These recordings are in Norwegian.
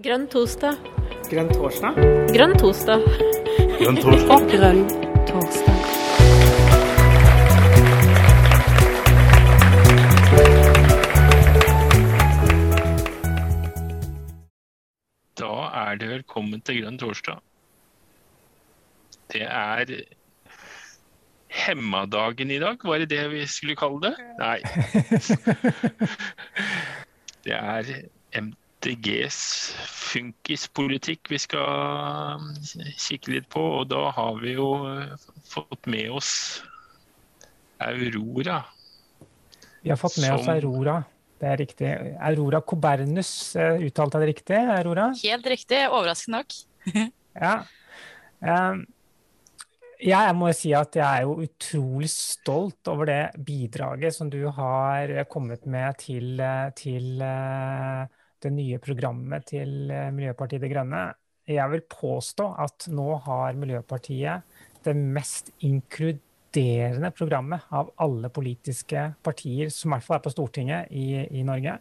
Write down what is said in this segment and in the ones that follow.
Grønn torsdag. Grønn torsdag? Grønn torsdag. Grønn torsdag. Grønn torsdag. Da er det velkommen til Grønn torsdag. Det er hemmadagen i dag, var det det vi skulle kalle det? Nei. Det er MDGs funkispolitikk vi skal kikke litt på, og da har vi jo fått med oss Aurora. Vi har fått med oss Aurora. Det er riktig. Aurora Cobernus, uttalte jeg det riktig? Aurora? Helt riktig, overraskende nok. Ja. Um, jeg må si at jeg er jo utrolig stolt over det bidraget som du har kommet med til, til eh, det nye programmet til eh, Miljøpartiet De Grønne. Jeg vil påstå at nå har Miljøpartiet det mest inkluderende programmet av alle politiske partier som i hvert fall er på Stortinget i, i Norge.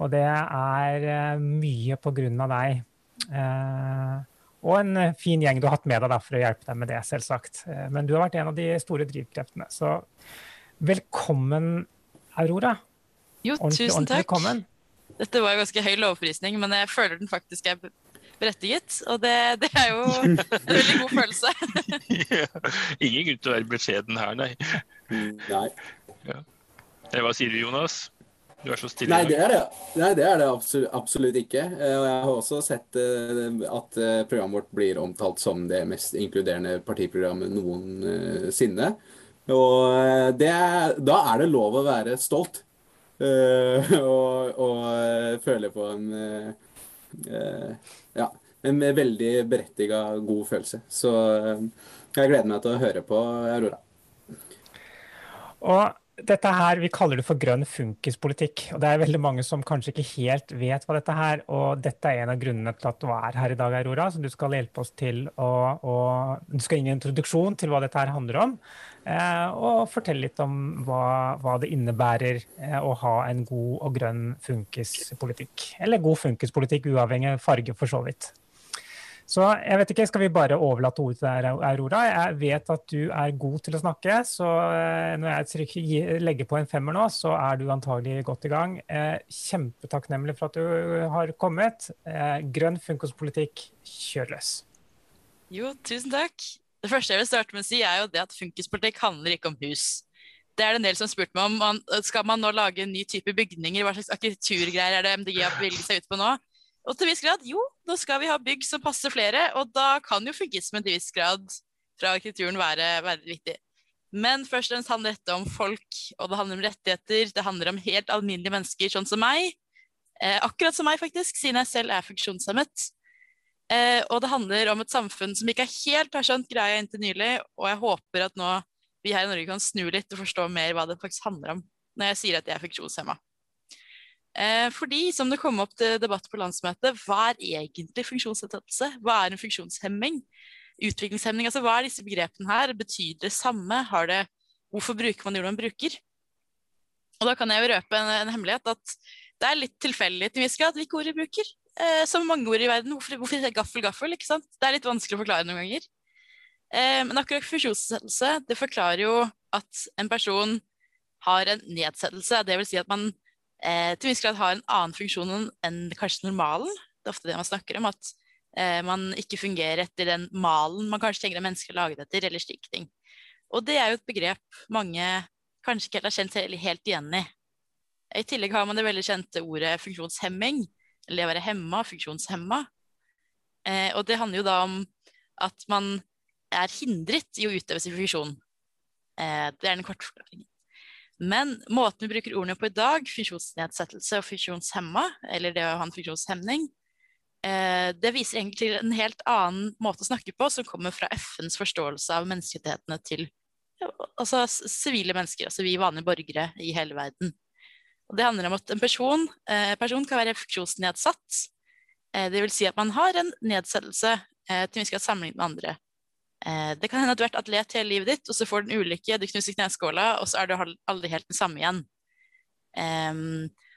Og det er eh, mye på grunn av deg. Eh, og en fin gjeng du har hatt med deg da, for å hjelpe deg med det, selvsagt. Eh, Men du har vært en av de store drivkreftene. Så velkommen, Aurora. Jo, Ordentlig, tusen ordentlig takk. velkommen. Dette var jo ganske høy lovprisning, men jeg føler den faktisk er berettiget. Og det, det er jo en veldig god følelse. Ingen grunn til å være beskjeden her, nei. Nei. Ja. hva sier du, Jonas? Du er så stille. Nei, det er det, Nei, det, er det absolutt, absolutt ikke. Eh, Og jeg har også sett eh, at eh, programmet vårt blir omtalt som det mest inkluderende partiprogrammet noensinne. Og eh, det, da er det lov å være stolt. Eh, og, og føler på en eh, eh, Ja, en veldig berettiga god følelse. Så eh, jeg gleder meg til å høre på Aurora. Og dette her, Vi kaller det for grønn funkispolitikk. og Det er veldig mange som kanskje ikke helt vet hva dette er. og Dette er en av grunnene til at du er her i dag, Aurora. så Du skal hjelpe oss til å, å Du skal gi en introduksjon til hva dette her handler om. Eh, og fortelle litt om hva, hva det innebærer eh, å ha en god og grønn funkispolitikk. Eller god funkispolitikk, uavhengig av farge, for så vidt. Så jeg vet ikke, Skal vi bare overlate ordet til deg, Aurora? Jeg vet at du er god til å snakke, så eh, når jeg trykker, legger på en femmer nå, så er du antagelig godt i gang. Eh, Kjempetakknemlig for at du har kommet. Eh, Grønn funkospolitikk, kjør løs. Jo, tusen takk. Det første jeg vil starte med å si, er jo det at funkispolitikk handler ikke om hus. Det er det en del som har spurt meg om. Skal man nå lage en ny type bygninger? Hva slags arkitekturgreier er det MDG har bevilget seg ut på nå? Og til viss grad, jo, nå skal vi ha bygg som passer flere, og da kan jo funkismen til viss grad fra arkitekturen være, være viktig. Men først og fremst handler dette om folk, og det handler om rettigheter. Det handler om helt alminnelige mennesker, sånn som meg. Eh, akkurat som meg, faktisk, siden jeg selv er funksjonshemmet. Eh, og det handler om et samfunn som ikke helt har skjønt greia inntil nylig, og jeg håper at nå vi her i Norge kan snu litt og forstå mer hva det faktisk handler om, når jeg sier at jeg er funksjonshemma. Eh, fordi, som det kom opp til debatt på landsmøtet, hva er egentlig funksjonsnedsettelse? Hva er en funksjonshemming? Utviklingshemming, altså hva er disse begrepene her? Betyr det samme? Det Hvorfor bruker man det man bruker? Og da kan jeg jo røpe en, en hemmelighet at det er litt tilfeldig til en viss grad hvilke ord vi bruker eh, som mange ord i verden. Hvorfor, hvorfor gaffel, gaffel? ikke sant? Det er litt vanskelig å forklare noen ganger. Eh, men akkurat funksjonsnedsettelse det forklarer jo at en person har en nedsettelse. Det vil si at man eh, til viss grad har en annen funksjon enn- kanskje normalen. Det er ofte det man snakker om, at eh, man ikke fungerer etter den malen man kanskje tenker at mennesker er laget etter, eller slike ting. Og det er jo et begrep mange kanskje ikke helt har kjent helt- helt igjen i. I tillegg har man det veldig kjente ordet funksjonshemming, eller det å være hemma, funksjonshemma. Eh, og det handler jo da om at man er hindret i å utøve sin funksjon. Eh, det er den korte forklaringen. Men måten vi bruker ordene på i dag, funksjonsnedsettelse og funksjonshemma, eller det å ha en funksjonshemning, eh, det viser egentlig en helt annen måte å snakke på, som kommer fra FNs forståelse av menneskerettighetene til altså sivile mennesker, altså vi vanlige borgere i hele verden. Og det handler om at en person, eh, person kan være funksjonsnedsatt. Eh, vil si at man har en nedsettelse eh, til vi skal sammenligne med andre. Eh, det kan hende at du har vært atlet hele livet ditt, og så får du en ulykke, du knuser kneskåla, og så er du aldri helt den samme igjen.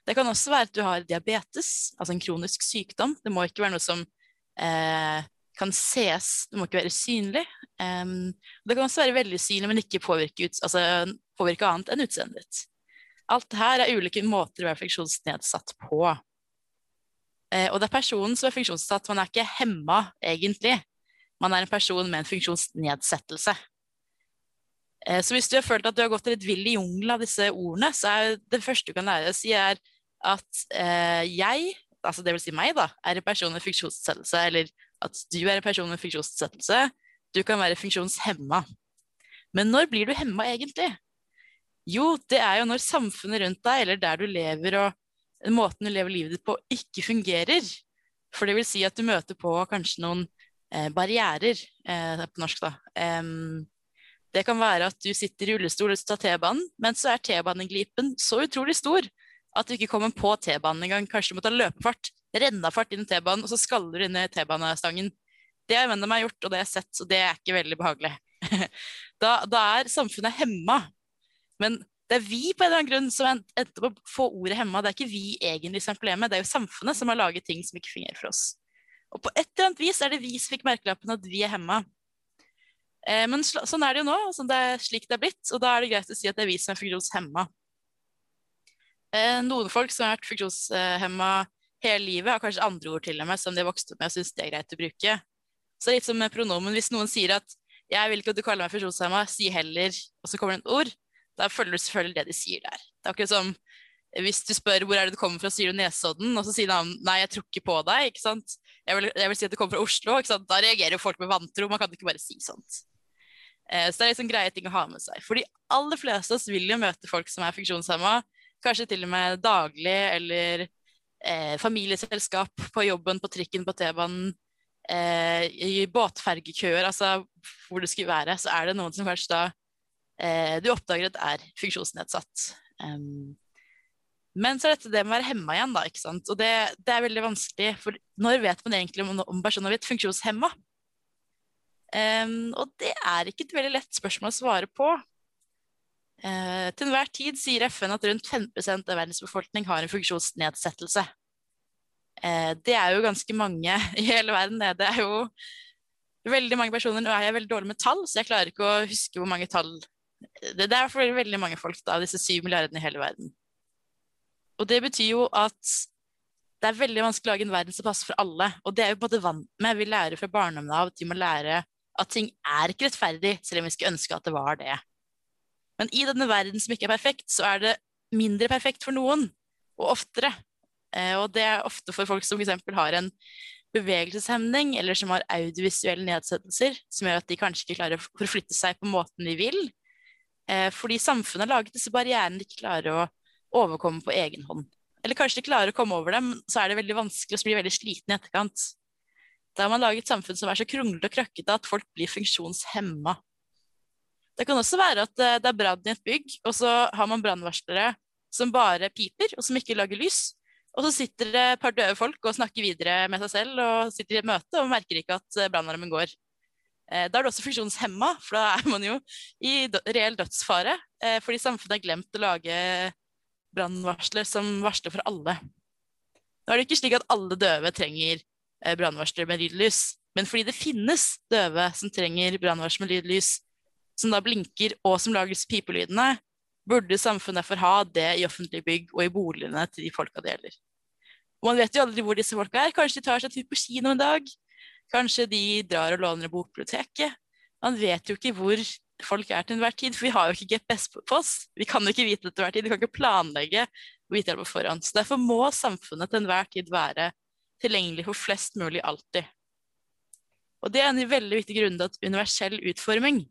Det kan også være at du har diabetes, altså en kronisk sykdom. Det må ikke være noe som eh, kan ses, det må ikke være synlig. Det kan også være veldig synlig, men ikke påvirke, ut, altså, påvirke annet enn utseendet ditt. Alt dette er ulike måter å være funksjonsnedsatt på. Eh, og det er personen som er funksjonsnedsatt, man er ikke hemma egentlig. Man er en person med en funksjonsnedsettelse. Eh, så hvis du har følt at du har gått litt vill i jungelen av disse ordene, så er det første du kan lære å si, er at eh, jeg, altså det vil si meg, da, er en person med funksjonsnedsettelse, eller at du er en person med funksjonsnedsettelse. Du kan være funksjonshemma. Men når blir du hemma egentlig? Jo, det er jo når samfunnet rundt deg, eller der du lever og måten du lever livet ditt på, ikke fungerer. For det vil si at du møter på kanskje noen barrierer, eh, på norsk, da. Det kan være at du sitter i rullestol og tar T-banen, men så er T-baneglipen så utrolig stor at du ikke kommer på T-banen engang. Kanskje du må ta løpefart, rennafart inn i T-banen, og så skaller du inn i T-banestangen. Det har vennene meg gjort, og det har jeg sett, så det er ikke veldig behagelig. da, da, er samfunnet hemma. Men det er vi på en eller annen grunn som endte på å få ordet hemma. Det er ikke vi egentlig som er problemet, det er jo samfunnet som har laget ting som ikke fungerer for oss. Og på et eller annet vis er det vi som fikk merkelappen at vi er hemma. Eh, men sånn er det jo nå, sånn det er slik det er blitt, og da er det greit å si at det er vi som er funksjonshemma. Eh, noen folk som har vært funksjonshemma hele livet, har kanskje andre ord til og med som de har vokst opp med og syns det er greit å bruke. Så litt som med pronomen. Hvis noen sier at 'jeg vil ikke at du kaller meg funksjonshemma', si heller, og så kommer det et ord, da følger du selvfølgelig det de sier der. Det er akkurat som hvis du spør hvor er det du kommer fra, sier du Nesodden, og så sier han nei, jeg tror ikke på deg. ikke sant? Jeg vil, jeg vil si at du kommer fra Oslo. ikke sant? Da reagerer jo folk med vantro. Man kan ikke bare si sånt. Eh, så det er liksom greie ting å ha med seg. For de aller fleste av oss vil jo møte folk som er funksjonshemma, kanskje til og med daglig, eller eh, familieselskap på jobben, på trikken, på T-banen, eh, i båtfergekøer, altså hvor det skulle være, så er det noen som først da eh, du oppdager at er funksjonsnedsatt. Um, men så er dette det med å være hemma igjen, da. ikke sant? Og det, det er veldig vanskelig, for når vet man egentlig om, om personen har blitt funksjonshemma? Um, og det er ikke et veldig lett spørsmål å svare på. Uh, til enhver tid sier FN at rundt 5 av verdens befolkning har en funksjonsnedsettelse. Uh, det er jo ganske mange i hele verden. Det er jo veldig mange personer. Nå er jeg veldig dårlig med tall, så jeg klarer ikke å huske hvor mange tall Det, det er for veldig mange folk av disse syv milliardene i hele verden. Og det betyr jo at det er veldig vanskelig å lage en verden som passer for alle. Og det er jo på en måte vant med. Vi lærer fra barndommen av at vi må lære at ting er ikke rettferdig, selv om vi skulle ønske at det var det. Men i denne verden som ikke er perfekt, så er det mindre perfekt for noen, og oftere. Eh, og det er ofte for folk som f.eks. har en bevegelseshemning, eller som har audiovisuelle nedsettelser, som gjør at de kanskje ikke klarer å forflytte seg på måten de vil. Eh, fordi samfunnet har laget disse barrierene de ikke klarer å overkomme på egen hånd. Eller kanskje de klarer å komme over dem, så er det veldig vanskelig å bli veldig sliten i etterkant. Da har man laget et samfunn som er så kronglete og krøkkete at folk blir funksjonshemma. Det kan også være at eh, det er brann i et bygg, og så har man brannvarslere som bare piper, og som ikke lager lys. Og så sitter det et par døde folk og snakker videre med seg selv og sitter i et møte og merker ikke at eh, brannalarmen går. Eh, da er det også funksjonshemma, for da er man jo i reell dødsfare. Fordi samfunnet har glemt å lage brannvarsler som varsler for alle. Nå er det ikke slik at alle døve trenger Eh, brannvarsler med lydlys. Men fordi det finnes døve som trenger brannvarsler med lydlys, som da blinker og som lager pipelydene, burde samfunnet derfor ha det i offentlige bygg og i boligene til de folka det gjelder. Og man vet jo aldri hvor disse folka er. Kanskje de tar seg tur på kino en dag. Kanskje de drar og låner bokbiblioteket. Man vet jo ikke hvor folk er til enhver tid, for vi har jo ikke GPS på oss. Vi kan jo ikke vite det til enhver tid. Vi kan ikke planlegge og vite det på forhånd. Så derfor må samfunnet til enhver tid være tilgjengelig for flest mulig alltid. Og Det er en veldig viktig grunn til at universell utforming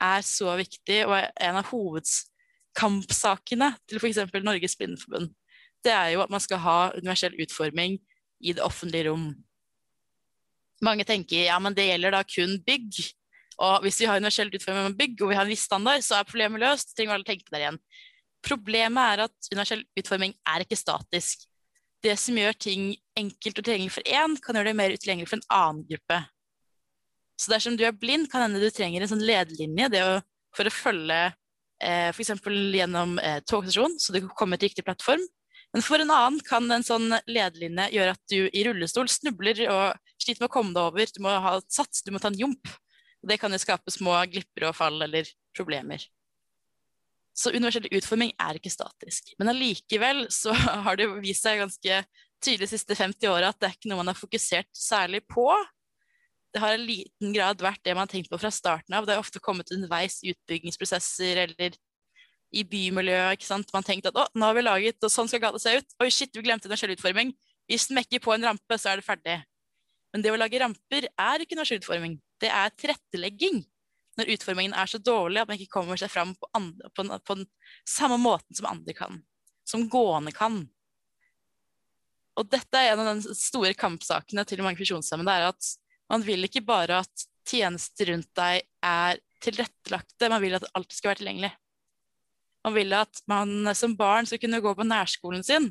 er så viktig, og er en av hovedkampsakene til f.eks. Norges Blindeforbund. Det er jo at man skal ha universell utforming i det offentlige rom. Mange tenker ja, men det gjelder da kun bygg. Og hvis vi har universell utforming med bygg, og vi har en viss standard, så er problemet løst. trenger alle tenke det igjen. Problemet er at universell utforming er ikke statisk det som gjør ting enkelt og tilgjengelig for én, kan gjøre det mer utilgjengelig for en annen gruppe. Så dersom du er blind, kan hende du trenger en sånn ledelinje å, for å følge eh, f.eks. gjennom eh, togstasjonen, så du kan komme til riktig plattform. Men for en annen kan en sånn ledelinje gjøre at du i rullestol snubler og sliter med å komme deg over. Du må ha sats, du må ta en jump. Og det kan jo skape små glipper og fall eller problemer. Så universell utforming er ikke statisk. Men allikevel så har det vist seg ganske tydelig de siste 50 åra at det er ikke noe man har fokusert særlig på. Det har i liten grad vært det man har tenkt på fra starten av. Det har ofte kommet underveis i utbyggingsprosesser eller i bymiljøet. ikke sant? Man tenkte at å, nå har vi laget, og sånn skal gata se ut. Oi, shit, vi glemte universell utforming. Vi smekker på en rampe, så er det ferdig. Men det å lage ramper er ikke universell utforming. Det er tilrettelegging. Når utformingen er så dårlig at man ikke kommer seg fram på, andre, på, på den samme måten som andre kan. Som gående kan. Og dette er en av de store kampsakene til mange funksjonshemmede. er at Man vil ikke bare at tjenester rundt deg er tilrettelagte, man vil at alt skal være tilgjengelig. Man vil at man som barn skal kunne gå på nærskolen sin.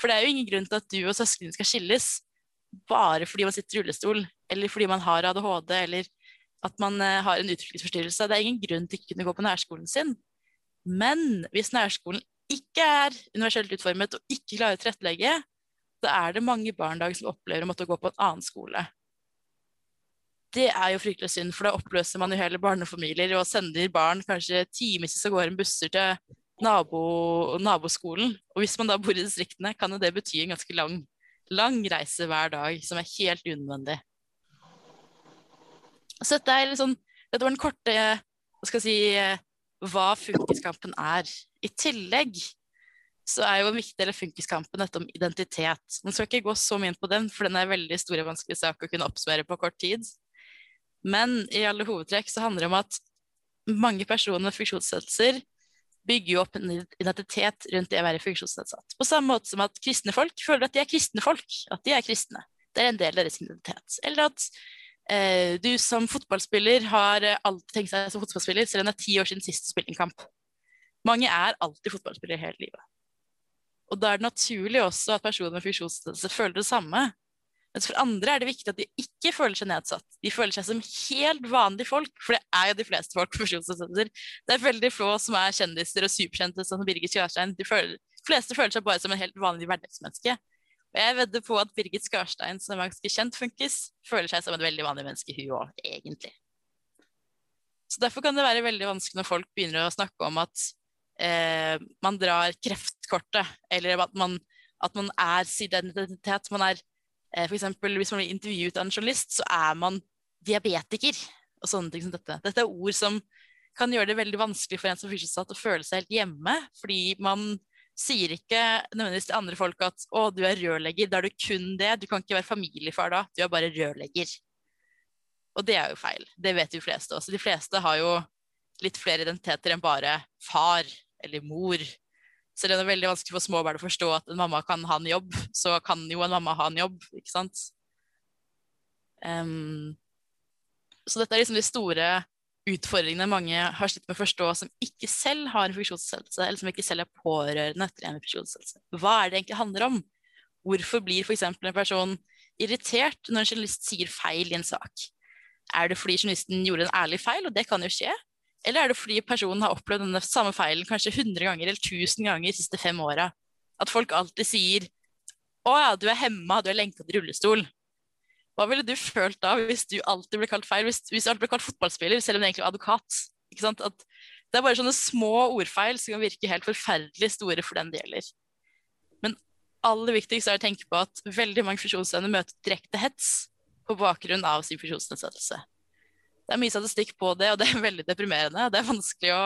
For det er jo ingen grunn til at du og søsknene skal skilles bare fordi man sitter i rullestol, eller fordi man har ADHD, eller at man eh, har en utviklingsforstyrrelse. Det er ingen grunn til ikke å kunne gå på nærskolen sin. Men hvis nærskolen ikke er universelt utformet og ikke klarer å tilrettelegge, da er det mange barn dag som opplever å måtte gå på en annen skole. Det er jo fryktelig synd, for da oppløser man jo hele barnefamilier og sender barn kanskje timevis av gårde med busser til nabo, naboskolen. Og hvis man da bor i distriktene, kan jo det bety en ganske lang, lang reise hver dag, som er helt unødvendig. Så dette, liksom, dette var den korte hva skal jeg si, hva funkiskampen er. I tillegg så er jo en viktig del av funkiskampen dette om identitet. Nå skal ikke gå så mye inn på den, for den er en veldig stor og vanskelig sak å kunne oppsummere på kort tid. Men i alle hovedtrekk så handler det om at mange personer med funksjonsnedsettelser bygger jo opp en identitet rundt det å være funksjonsnedsatt. På samme måte som at kristne folk føler at de er kristne folk. At de er kristne. Det er en del av deres identitet. Eller at eh, du som fotballspiller har alltid tenkt seg som fotballspiller, selv om det er ti år siden sist du spilte en kamp. Mange er alltid fotballspillere hele livet. Og da er det naturlig også at personer med funksjonsnedsettelse føler det samme. Mens for andre er det viktig at de ikke føler seg nedsatt. De føler seg som helt vanlige folk, for det er jo de fleste folk med funksjonsnedsettelser. Det er veldig få som er kjendiser og superkjente, som Birgit Kjørstein. De føler, fleste føler seg bare som en helt vanlig hverdagsmenneske. Og jeg vedder på at Birgit Skarstein, som er ganske kjent funkis, føler seg som et veldig vanlig menneske, hun òg, egentlig. Så Derfor kan det være veldig vanskelig når folk begynner å snakke om at eh, man drar kreftkortet, eller at man, at man er sin identitet. Man er Eh, eksempel, hvis man blir intervjuet av en journalist, så er man diabetiker. og sånne ting som Dette Dette er ord som kan gjøre det veldig vanskelig for en som funksjonsnedsatt å føle seg helt hjemme. Fordi man sier ikke nødvendigvis til andre folk at 'å, du er rørlegger', da er du kun det. Du kan ikke være familiefar da, du er bare rørlegger. Og det er jo feil. Det vet de fleste også. De fleste har jo litt flere identiteter enn bare far eller mor selv om det er veldig vanskelig for småbarn å forstå at en mamma kan ha en jobb, så kan jo en mamma ha en jobb, ikke sant. Um, så dette er liksom de store utfordringene mange har slitt med å forstå som ikke selv har en funksjonsnedsettelse, eller som ikke selv er pårørende etter en funksjonsnedsettelse. Hva er det egentlig handler om? Hvorfor blir f.eks. en person irritert når en journalist sier feil i en sak? Er det fordi journalisten gjorde en ærlig feil, og det kan jo skje? Eller er det fordi personen har opplevd denne samme feilen kanskje 100 ganger eller 1000 ganger de siste fem åra? At folk alltid sier 'Å ja, du er hemma, du er lenka til rullestol'. Hva ville du følt da hvis du alltid ble kalt feil? Hvis, hvis du alltid ble kalt fotballspiller, selv om du egentlig var advokat? Ikke sant? At det er bare sånne små ordfeil som kan virke helt forferdelig store for den det gjelder. Men aller viktigst er å tenke på at veldig mange funksjonshemmede møter direkte hets på bakgrunn av sin funksjonsnedsettelse det er mye statistikk på det, og det er veldig deprimerende. Det er vanskelig å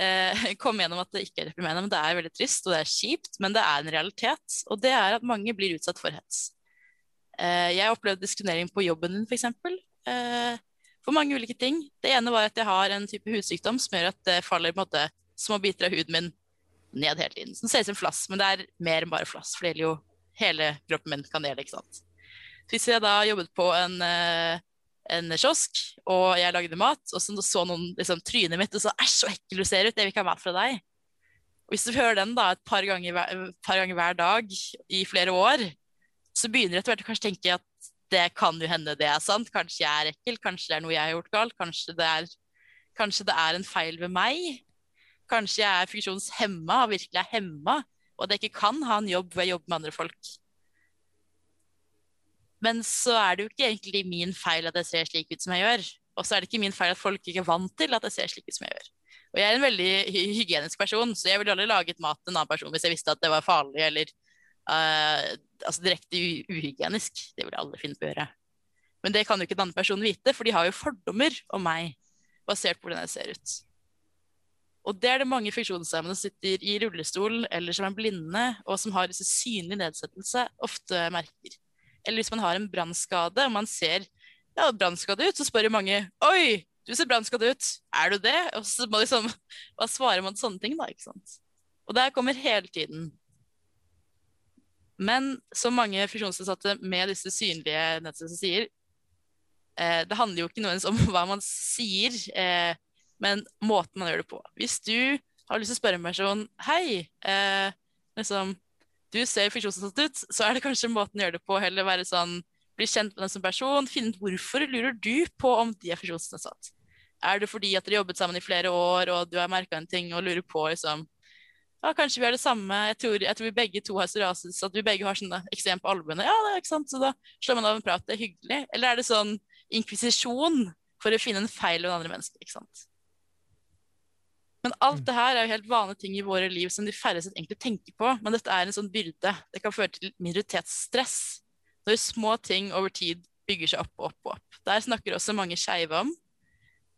eh, komme gjennom at det ikke er deprimerende, men det er veldig trist og det er kjipt. Men det er en realitet, og det er at mange blir utsatt for hets. Eh, jeg opplevde diskriminering på jobben din, f.eks. Eh, for mange ulike ting. Det ene var at jeg har en type hudsykdom som gjør at det faller måte, små biter av huden min ned hele tiden. Som ser ut som flass, men det er mer enn bare flass. For det gjelder jo hele kroppen min kan gjelde, ikke sant. Så hvis jeg da jobbet på en eh, en kiosk, og jeg lagde mat, og så så noen liksom, trynet mitt og sa 'æsj, så ekkel du ser ut, jeg vil ikke ha mat fra deg'. Hvis du hører den da et par ganger, par ganger hver dag i flere år, så begynner etter hvert å tenke at det kan jo hende det er sant. Kanskje jeg er ekkel, kanskje det er noe jeg har gjort galt. Kanskje det er, kanskje det er en feil ved meg. Kanskje jeg er funksjonshemma og virkelig er hemma. og at jeg ikke kan ha en jobb hvor jeg jobber med andre folk. Men så er det jo ikke egentlig min feil at jeg ser slik ut som jeg gjør. Og så er det ikke min feil at folk ikke er vant til at jeg ser slik ut som jeg gjør. Og jeg er en veldig hygienisk person, så jeg ville aldri laget mat til en annen person hvis jeg visste at det var farlig eller uh, altså direkte uhygienisk. Det jeg aldri finne på å gjøre. Men det kan jo ikke en annen person vite, for de har jo fordommer om meg basert på hvordan jeg ser ut. Og det er det mange funksjonshemmede som sitter i rullestol eller som er blinde, og som har disse synlige nedsettelse, ofte merker. Eller hvis man har en brannskade og man ser ja, brannskade ut, så spør jo mange Oi, du ser brannskadd ut. Er du det? Og så må liksom, Hva svarer man til sånne ting, da? ikke sant? Og det kommer hele tiden. Men som mange funksjonsnedsatte med disse synlige nettsidene sier, eh, det handler jo ikke nødvendigvis om hva man sier, eh, men måten man gjør det på. Hvis du har lyst til å spørre en person Hei, eh, liksom, du ser funksjonsnedsatt ut, så er det kanskje måten å gjøre det på heller være sånn bli kjent med den som person, finne ut hvorfor lurer du på om de er funksjonsnedsatt. Er det fordi at dere jobbet sammen i flere år, og du har merka en ting og lurer på liksom ja, kanskje vi har det samme. Jeg tror, jeg tror vi begge to har psoriasis, at vi begge har sånne eksem på albuene. Ja, det er ikke sant, så da slår man av en prat. Det er hyggelig. Eller er det sånn inkvisisjon for å finne en feil ved andre mennesker, ikke sant? Men alt mm. det her er jo helt vanlige ting i våre liv som de færreste egentlig tenker på. Men dette er en sånn byrde. Det kan føre til minoritetsstress når små ting over tid bygger seg opp og opp og opp. Der snakker også mange skeive om.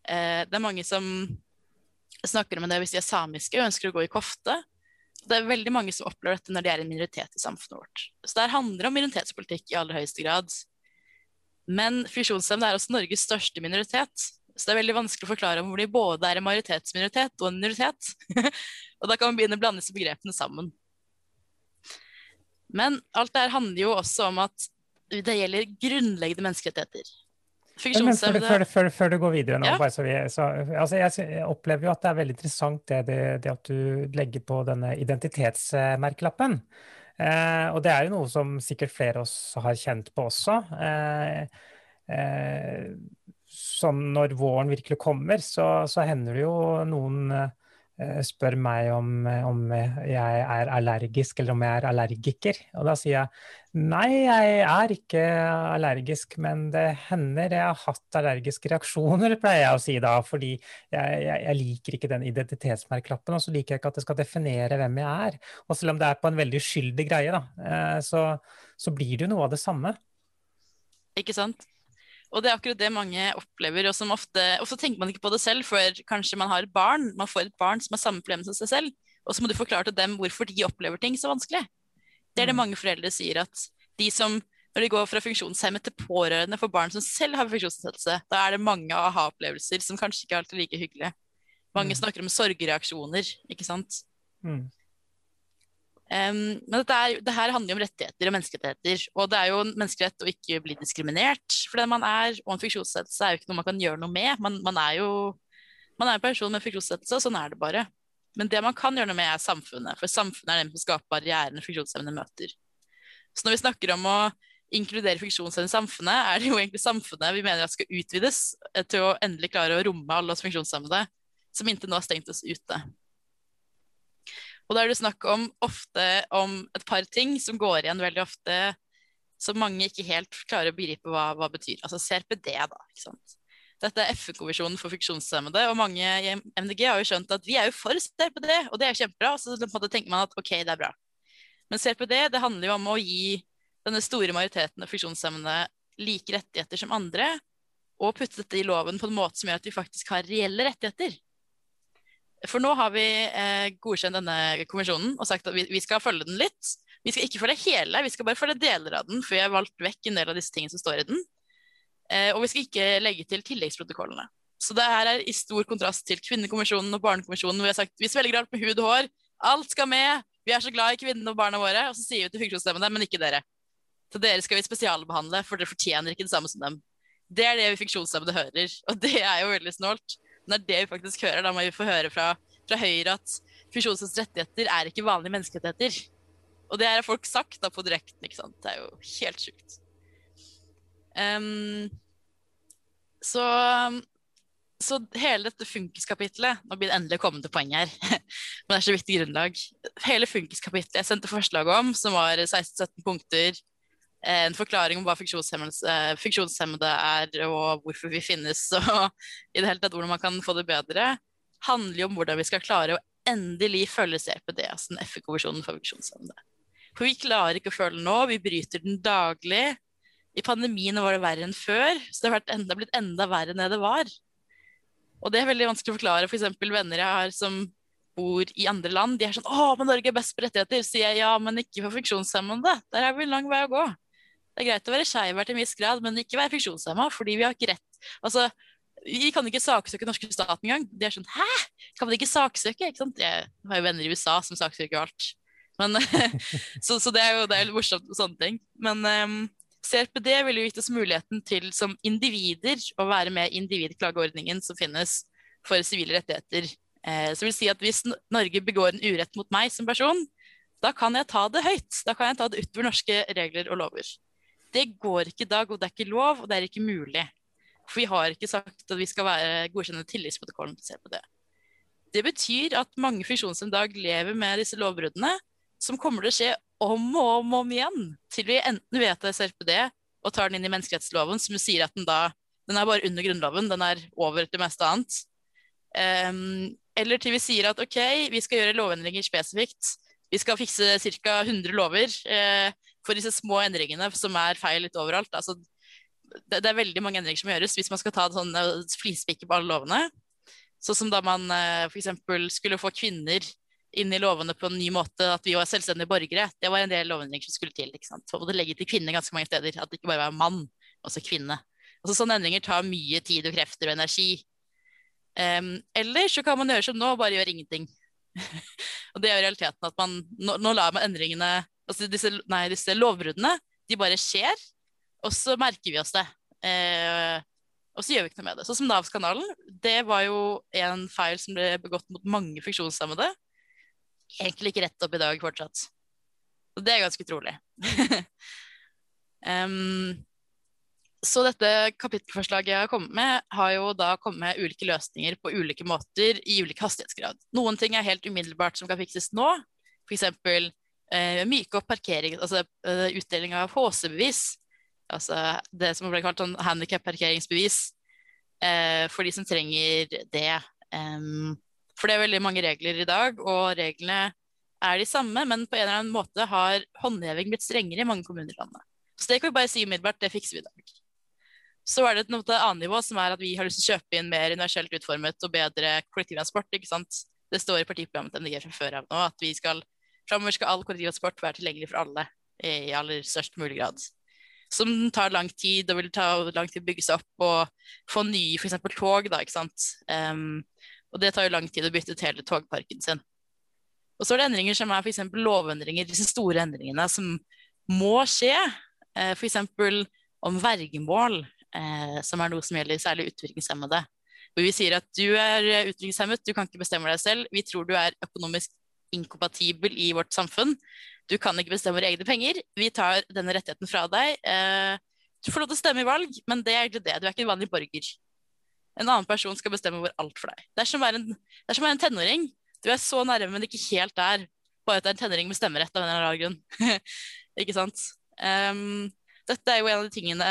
Eh, det er mange som snakker om det hvis de er samiske og ønsker å gå i kofte. Det er veldig mange som opplever dette når de er en minoritet i samfunnet vårt. Så det handler om minoritetspolitikk i aller høyeste grad. Men funksjonshemmede er også Norges største minoritet. Så det er veldig vanskelig å forklare om hvor de både er en majoritetsminoritet og en minoritet. og da kan man begynne å blande disse begrepene sammen. Men alt det her handler jo også om at det gjelder grunnleggende menneskerettigheter. Men før, før, før, du går videre nå, ja. så vi, så, altså jeg opplever jo at det er veldig interessant det, det, det at du legger på denne identitetsmerkelappen. Eh, og det er jo noe som sikkert flere av oss har kjent på også. Eh, eh, sånn når våren virkelig kommer, så, så hender det jo noen Eh, spør meg om, om, jeg er allergisk eller om jeg er allergiker. Og da sier jeg nei, jeg er ikke allergisk, men det hender jeg har hatt allergiske reaksjoner, pleier jeg å si da. Fordi jeg, jeg, jeg liker ikke den identitetsmerklappen, og så liker jeg ikke at det skal definere hvem jeg er. Og selv om det er på en veldig uskyldig greie, da, eh, så, så blir det jo noe av det samme. Ikke sant? Og det er akkurat det mange opplever, og som ofte, ofte tenker man ikke på det selv før kanskje man har et barn, man får et barn som har samme problem som seg selv, og så må du forklare til dem hvorfor de opplever ting så vanskelig. Det er det mm. mange foreldre sier, at de som når de går fra funksjonshemmet til pårørende for barn som selv har funksjonsnedsettelse, da er det mange aha-opplevelser som kanskje ikke er alltid like hyggelige. Mange mm. snakker om sorgreaksjoner, ikke sant. Mm. Um, men dette, er, dette, handler jo om rettigheter og menneskerettigheter. Og det er jo en menneskerett å ikke bli diskriminert for den man er. Og en funksjonsnedsettelse er jo ikke noe man kan gjøre noe med. Man, man er jo man er en person med funksjonsnedsettelse, og sånn er det bare. Men det man kan gjøre noe med, er samfunnet. For samfunnet er den som skaper barrierene funksjonshemmede møter. Så når vi snakker om å inkludere funksjonshemmede i samfunnet, er det jo egentlig samfunnet vi mener at skal utvides til å endelig klare å romme alle oss funksjonshemmede som inntil nå har stengt oss ute. Og da er det snakk om ofte om et par ting som går igjen veldig ofte, som mange ikke helt klarer å begripe hva, hva betyr. Altså CRPD, da. ikke sant? Dette er FN-konvensjonen for funksjonshemmede, og mange i MDG har jo skjønt at vi er jo for CRPD, og det er kjempebra. Og så tenker man at ok, det er bra. Men CRPD det handler jo om å gi denne store majoriteten av funksjonshemmede like rettigheter som andre, og putte dette i loven på en måte som gjør at vi faktisk har reelle rettigheter. For nå har vi eh, godkjent denne konvensjonen og sagt at vi, vi, skal følge den litt. Vi skal ikke følge hele, vi skal bare følge deler av den, for vi har valgt vekk en del av disse tingene som står i den. Eh, og vi skal ikke legge til tilleggsprotokollene. Så det her er i stor kontrast til Kvinnekommisjonen og Barnekommisjonen, hvor vi har sagt vi svelger alt med hud og hår, alt skal med, vi er så glad i kvinnene og barna våre, og så sier vi til funksjonshemmede, men ikke dere. Så dere skal vi spesialbehandle, for dere fortjener ikke det samme som dem. Det er det vi funksjonshemmede hører, og det er jo veldig snålt når det vi faktisk hører, da må vi få høre fra, fra Høyre at funksjonshemmedes rettigheter er ikke vanlige menneskerettigheter. Og det har folk sagt da på direkten, ikke sant. Det er jo helt sjukt. Um, så, så, hele dette funkiskapitlet Nå blir det endelig kommet til poeng her. Men det er så viktig grunnlag. Hele funkiskapitlet jeg sendte forslag om, som var 16-17 punkter, en forklaring om hva funksjonshemmede er, og hvorfor vi finnes, og i det hele tatt hvordan man kan få det bedre, handler jo om hvordan vi skal klare å endelig følge CPD, altså den FN-konvensjonen for funksjonshemmede. For vi klarer ikke å føle nå, vi bryter den daglig. I pandemien var det verre enn før, så det har enda, blitt enda verre enn det det var. Og det er veldig vanskelig å forklare. F.eks. For venner jeg har som bor i andre land, de er sånn 'Å, men Norge er best på rettigheter', sier jeg ja, men ikke for funksjonshemmede. Der har vi en lang vei å gå. Det er greit å være skeiv til en viss grad, men ikke være funksjonshemma, fordi vi har ikke rett Altså, vi kan ikke saksøke norske staten engang. De er sånn 'hæ, kan man ikke saksøke?' Ikke sant? Jeg har jo venner i USA som saksøker alt. Men, så, så, det er jo det er morsomt sånne ting. Men um, CRPD vil jo gitt oss muligheten til som individer å være med i individklageordningen som finnes for sivile rettigheter. Eh, så vil si at hvis Norge begår en urett mot meg som person, da kan jeg ta det høyt. Da kan jeg ta det utover norske regler og lover. Det går ikke i dag, og det er ikke lov, og det er ikke mulig. For vi har ikke sagt at vi skal være godkjenne tillitsprotokollen til CRPD. Det betyr at mange funksjonshemmede i dag lever med disse lovbruddene, som kommer til å skje om og om, om igjen, til vi enten vedtar SRPD og tar den inn i menneskerettsloven, som sier at den da den er bare under Grunnloven, den er over det meste annet. Um, eller til vi sier at OK, vi skal gjøre lovendringer spesifikt. Vi skal fikse ca. 100 lover eh, for disse små endringene som er feil litt overalt. Altså, det, det, er veldig mange endringer som gjøres hvis man skal ta sånn flispikke på alle lovene. Sånn som da man eh, f.eks. skulle få kvinner inn i lovene på en ny måte, at vi var selvstendige borgere. Det var en del lovendringer som skulle til. ikke sant? Og det legger til kvinner ganske mange steder. At det ikke bare var mann, også kvinne. Altså Sånne endringer tar mye tid og krefter og energi. Um, eller så kan man gjøre som nå, bare gjøre ingenting. og det er jo realiteten at man nå, nå lar man endringene altså disse, nei, disse lovbruddene, de bare skjer, og så merker vi oss det. Uh, og så gjør vi ikke noe med det. Sånn som Nav-skandalen. Det var jo en feil som ble begått mot mange funksjonshemmede egentlig ikke rett opp i dag fortsatt. Og det er ganske utrolig. um, så dette kapittelforslaget jeg har kommet med, har jo da kommet med ulike løsninger på ulike måter i ulik hastighetsgrad. Noen ting er helt umiddelbart som kan fikses nå. F.eks. Eh, myke opp parkering, altså uh, utdeling av HC-bevis. Altså det som ble kalt sånn handikap-parkeringsbevis eh, for de som trenger det. Um, for det er veldig mange regler i dag, og reglene er de samme, men på en eller annen måte har håndheving blitt strengere i mange kommuner i landet. Så det kan vi bare si umiddelbart, det fikser vi i dag. Så er det et annet nivå, som er at vi har lyst til å kjøpe inn mer universelt utformet og bedre kollektivtransport. ikke sant? Det står i partiprogrammet til MDG fra før av nå at vi skal, framover skal all kollektivtransport være tilgjengelig for alle i aller størst mulig grad. Som tar lang tid og vil ta lang tid å bygge seg opp og få nye f.eks. tog. da, ikke sant? Um, og det tar jo lang tid å bytte ut hele togparken sin. Og så er det endringer som er f.eks. lovendringer, disse store endringene som må skje. Eh, f.eks. om vergemål, eh, som er noe som gjelder særlig utviklingshemmede. Hvor vi sier at du er utviklingshemmet, du kan ikke bestemme deg selv. Vi tror du er økonomisk inkompatibel i vårt samfunn. Du kan ikke bestemme våre egne penger. Vi tar denne rettigheten fra deg. Eh, du får lov til å stemme i valg, men det er egentlig det. Du er ikke en vanlig borger en annen person skal bestemme over alt for deg. Det er som å være en, være en tenåring. Du er så nærme, men ikke helt der. Bare at det er en tenåring med stemmerett av en eller annen grunn. ikke sant? Um, dette er jo en av de tingene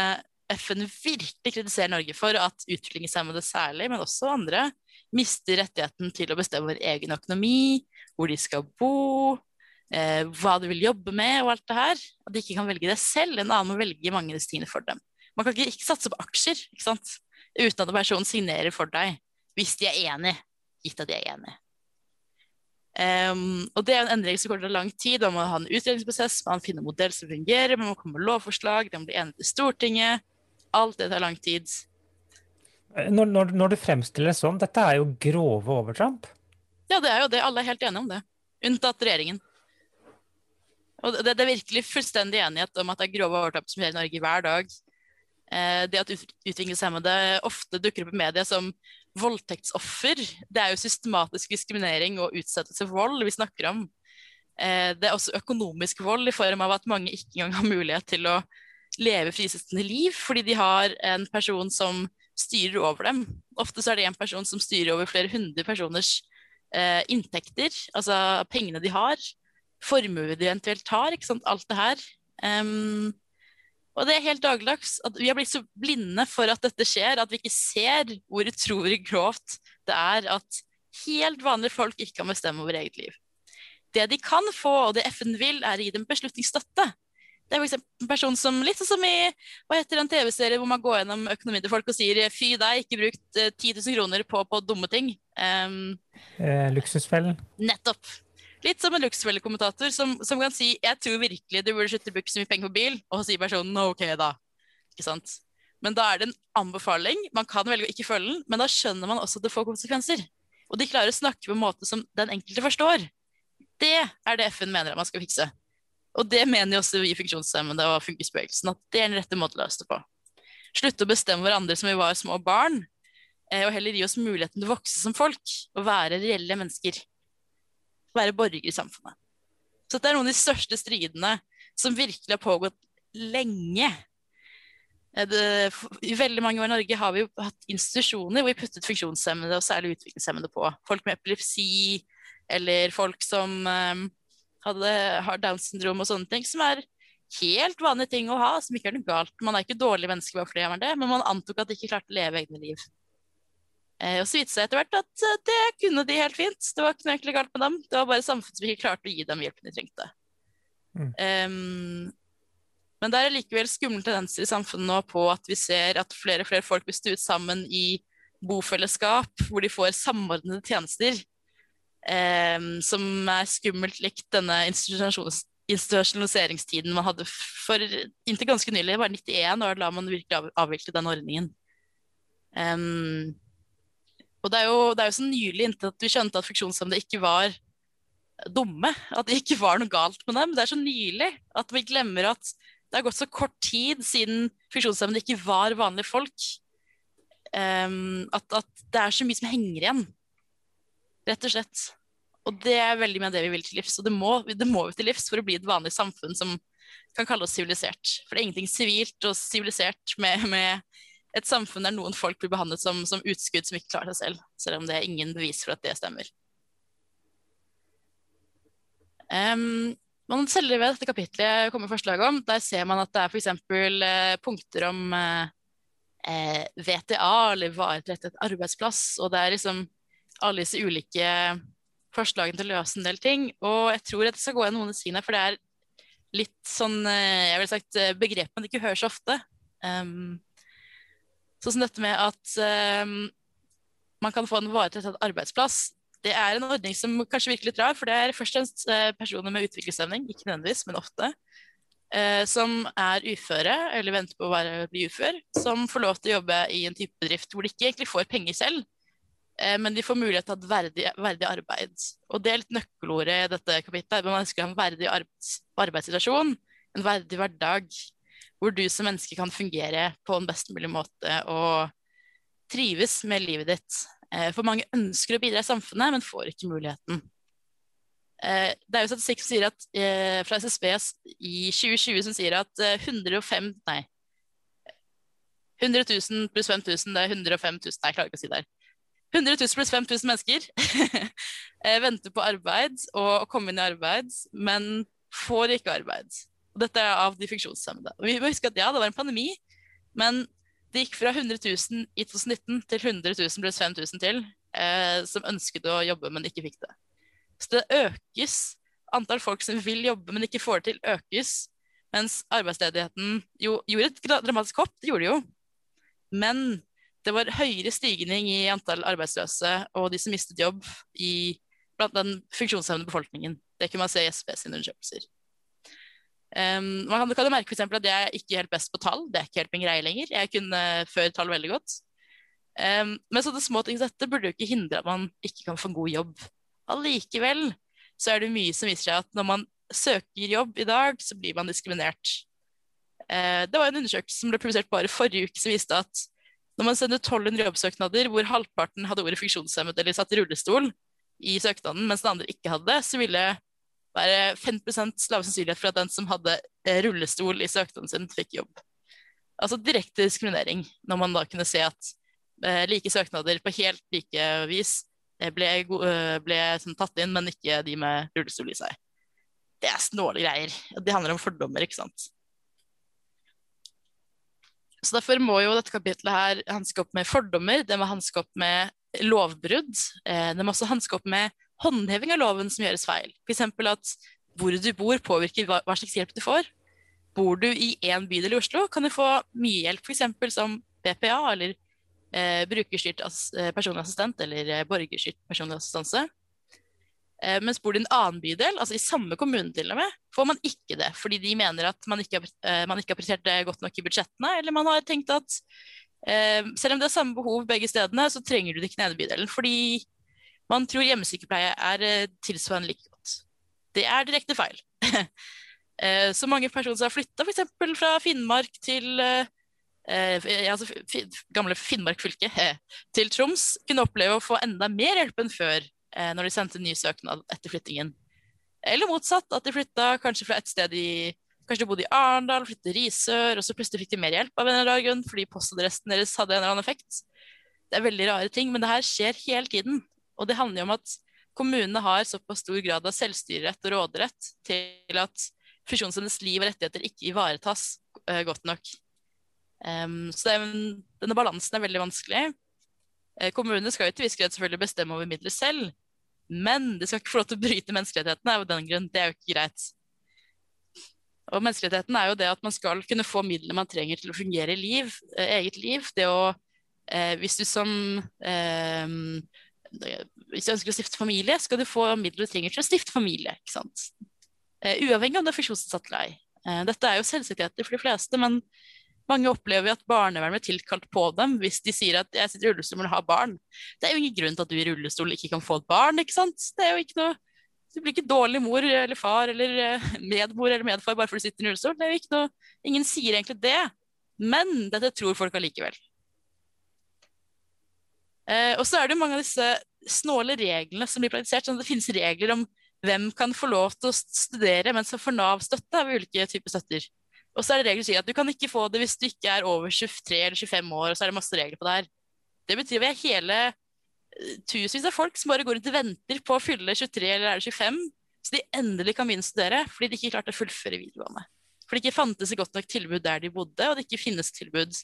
FN virkelig kritiserer Norge for, at utviklingshemmede særlig, men også andre, mister rettigheten til å bestemme over egen økonomi, hvor de skal bo, eh, hva de vil jobbe med og alt det her. At de ikke kan velge det selv. En annen må velge mange av disse tingene for dem. Man kan ikke, ikke satse på aksjer. ikke sant? Uten at personen signerer for deg, hvis de er enig, gitt at de er enig. Um, og Det er en endring som går til lang tid. Man må ha en utredningsprosess, man må finne en modell som fungerer, man må komme med lovforslag, det må bli enig til Stortinget. Alt det tar lang tid. Når, når, når, du fremstiller det sånn, dette er jo grove overtramp? Ja, det er jo det. Alle er helt enige om det. Unntatt regjeringen. Og det, det er virkelig fullstendig enighet om at det er grove overtramp som skjer i Norge hver dag. Eh, det at utviklingshemmede ofte dukker opp i media som voldtektsoffer, det er jo systematisk diskriminering og utsettelse for vold vi snakker om. Eh, det er også økonomisk vold i form av at mange ikke engang har mulighet til å leve frisittende liv, fordi de har en person som styrer over dem. Ofte så er det en person som styrer over flere hundre personers eh, inntekter, altså pengene de har, formue de eventuelt har, ikke sant, alt det her. Um, og det er helt dagligdags at vi har blitt så blinde for at dette skjer, at vi ikke ser hvor utrolig grovt det er at helt vanlige folk ikke kan bestemme over eget liv. Det de kan få, og det FN vil, er å gi dem beslutningsstøtte. Det er f.eks. en person som litt sånn som i hva heter en TV-serie hvor man går gjennom økonomien til folk og sier fy deg, ikke brukt eh, 10 000 kroner på, på dumme ting. Um, eh, luksusfellen. Nettopp. Litt som en luksusfellekommentator som, som kan si jeg tror virkelig du burde slutte å bruke så mye penger på bil, og så sier personen ok, da. Ikke sant? Men da er det en anbefaling. Man kan velge å ikke følge den, men da skjønner man også at det får konsekvenser. Og de klarer å snakke på en måte som den enkelte forstår. Det er det FN mener at man skal fikse. Og det mener jo også vi funksjonshemmede og funkisbevegelsen, at det er den rette måten å løse det på. Slutte å bestemme hverandre som vi var små barn, eh, og heller gi oss muligheten til å vokse som folk og være reelle mennesker være borger i samfunnet. Så det er noen av de største stridene som virkelig har pågått lenge. Eh, det, I veldig mange år i Norge har vi jo hatt institusjoner hvor vi puttet funksjonshemmede, og særlig utviklingshemmede, på. Folk med epilepsi, eller folk som um, hadde, har Downs syndrom og sånne ting, som er helt vanlige ting å ha, som ikke er noe galt. Man er ikke dårlig menneske bare fordi man er det, men man antok at de ikke klarte å leve egne liv. Eh, og så viste det seg etter hvert at eh, det kunne de helt fint. Det var ikke noe egentlig galt med dem. Det var bare samfunnet som ikke klarte å gi dem hjelpen de trengte. Mm. Um, men det er likevel skumle tendenser i samfunnet nå på at vi ser at flere og flere folk blir stuet sammen i bofellesskap, hvor de får samordnede tjenester, um, som er skummelt likt denne institusjonaliseringstiden man hadde for inntil ganske nylig, bare 91 år, da man virkelig avviklet den ordningen. Um, og det er jo, det er jo så nylig inntil at vi skjønte at funksjonshemmede ikke var dumme. At det ikke var noe galt med dem. Det er så nylig at vi glemmer at det har gått så kort tid siden funksjonshemmede ikke var vanlige folk. Um, at, at, det er så mye som henger igjen. Rett og slett. Og det er veldig mye av det vi vil til livs. Og det må, det må vi til livs for å bli et vanlig samfunn som kan kalle oss sivilisert. For det er ingenting sivilt og sivilisert med, med et samfunn der noen folk blir behandlet som, som utskudd som ikke klarer seg selv, selv om det er ingen bevis for at det stemmer. Um, man selger ved dette kapitlet kommer forslag om, der ser man at det er f.eks. Eh, punkter om eh, eh VTA, eller varetrettet arbeidsplass, og det er liksom alle disse ulike forslagene til å løse en del ting. Og jeg tror at jeg skal gå gjennom noen av sidene, for det er litt sånn eh, jeg vil sagt, begrep man ikke hører så ofte. Um, Sånn som dette med at um, man kan få en varetrettet arbeidsplass. Det er en ordning som kanskje virker litt rar, for det er først og fremst uh, personer med utviklingshemning, ikke nødvendigvis, men ofte, uh, som er uføre eller venter på å være, bli ufør, som får lov til å jobbe i en type bedrift hvor de ikke egentlig får penger selv, uh, men de får mulighet til å ha et verdig, verdig arbeid. Og det er litt nøkkelordet i dette kapittelet. Man ønsker en verdig arbeids, arbeidssituasjon, en verdig hverdag hvor du som menneske kan fungere på en best mulig måte og trives med livet ditt. Eh, for mange ønsker å bidra i samfunnet, men får ikke muligheten. Eh, det er jo statistikk som sier at, eh, fra SSB i 2020 som sier at 105 Nei. 100 000 pluss 5000, det er 105 000 Nei, jeg klarer ikke å si det her. 100 000 pluss 5000 mennesker venter på arbeid og å komme inn i arbeid, men får ikke arbeid. Og dette er av de funksjonshemmede. Og vi må huske at ja, det var en pandemi, men det gikk fra 100 000 i 2019 til 100 000 pluss 5000 til eh, som ønsket å jobbe, men ikke fikk det. Så det økes. Antall folk som vil jobbe, men ikke får det til, økes. Mens arbeidsledigheten jo gjorde et dramatisk hopp, det gjorde det jo. Men det var høyere stigning i antall arbeidsløse og de som mistet jobb i, blant den funksjonshemmede befolkningen. Det kunne man se i sine undersøkelser. Um, man kan, jo merke for at jeg er ikke helt best på tall. Det er ikke helt min greie lenger. Jeg kunne før tall veldig godt. Um, men sånne små ting som dette burde jo ikke hindre at man ikke kan få en god jobb. Allikevel så er det mye som viser seg at når man søker jobb i dag, så blir man diskriminert. Uh, det var en undersøkelse som ble publisert bare forrige uke som viste at når man sender 1200 jobbsøknader hvor halvparten hadde ordet funksjonshemmet eller satt i rullestol i søknaden, mens den andre ikke hadde det, så ville være 5 lav sannsynlighet for at den som hadde eh, rullestol i søknaden sin, fikk jobb. Altså direkte diskriminering, når man da kunne se at eh, like søknader på helt like vis eh, ble, ble sånn, tatt inn, men ikke de med rullestol i seg. Det er snåle greier. Det handler om fordommer, ikke sant. Så Derfor må jo dette kapitlet her hanske opp med fordommer, det må hanske opp med lovbrudd. Det må også hanske opp med håndheving av loven som gjøres feil. F.eks. at hvor du bor påvirker hva, hva slags hjelp du får. Bor du i én bydel i Oslo, kan du få mye hjelp, f.eks. som BPA eller eh, brukerstyrt eh, personlig assistent eller eh, borgerstyrt personlig assistanse. Eh, mens bor du i en annen bydel, altså i samme kommune til og med, får man ikke det. Fordi de mener at man ikke, eh, man ikke har prioritert det godt nok i budsjettene, eller man har tenkt at eh, selv om det er samme behov begge stedene, så trenger du det ikke den ene bydelen. Fordi man tror hjemmesykepleie er tilsvarende like godt. Det er direkte feil. Eh, så mange personer som har flytta f.eks. fra Finnmark til eh, eh altså, gamle Finnmark fylke til Troms, kunne oppleve å få enda mer hjelp enn før eh, når de sendte ny søknad etter flyttingen. Eller motsatt, at de flytta kanskje fra et sted i Kanskje de bodde i Arendal, flyttet til Risør, og så plutselig fikk de mer hjelp av en eller annen grunn fordi postadressen deres hadde en eller annen effekt. Det er veldig rare ting, men det her skjer hele tiden. Og det handler jo om at kommunene har såpass stor grad av selvstyrerett og råderett til at funksjonshemmedes liv og rettigheter ikke ivaretas uh, godt nok. Um, så er, denne balansen er veldig vanskelig. Uh, kommunene skal jo til viss grad selvfølgelig bestemme over midler selv, men de skal ikke få lov til å bryte menneskerettighetene av den grunn. Det er jo ikke greit. Og menneskerettigheten er jo det at man skal kunne få midlene man trenger til å fungere i liv, uh, eget liv. Det å Hvis du som Hvis du ønsker å stifte familie, skal du få midler du trenger til å stifte familie. ikke sant? Eh, uavhengig om det er funksjonsnedsatt eller ei. Eh, dette er jo selvsikkerheter for de fleste, men mange opplever at barnevernet blir tilkalt på dem hvis de sier at jeg sitter i rullestol og vil ha barn. Det er jo ingen grunn til at du i rullestol ikke kan få et barn, ikke sant. Det er jo ikke noe Du blir ikke dårlig mor eller far eller eh, medmor eller medfar bare fordi du sitter i rullestol. Det er jo ikke noe Ingen sier egentlig det, men dette tror folk allikevel. Eh, og så er det mange av disse snåle reglene som blir praktisert. sånn at Det finnes regler om hvem kan få lov til å studere mens man får Nav-støtte av ulike typer støtter. Og så er det regler som sier at du kan ikke få det hvis du ikke er over 23 eller 25 år. og så er det masse regler på det her. Det betyr at vi er hele eh, tusenvis av folk som bare går rundt og venter på å fylle 23 eller er det 25, så de endelig kan begynne å studere fordi de ikke klarte å fullføre videregående. For det ikke fantes et godt nok tilbud der de bodde, og det ikke finnes tilbud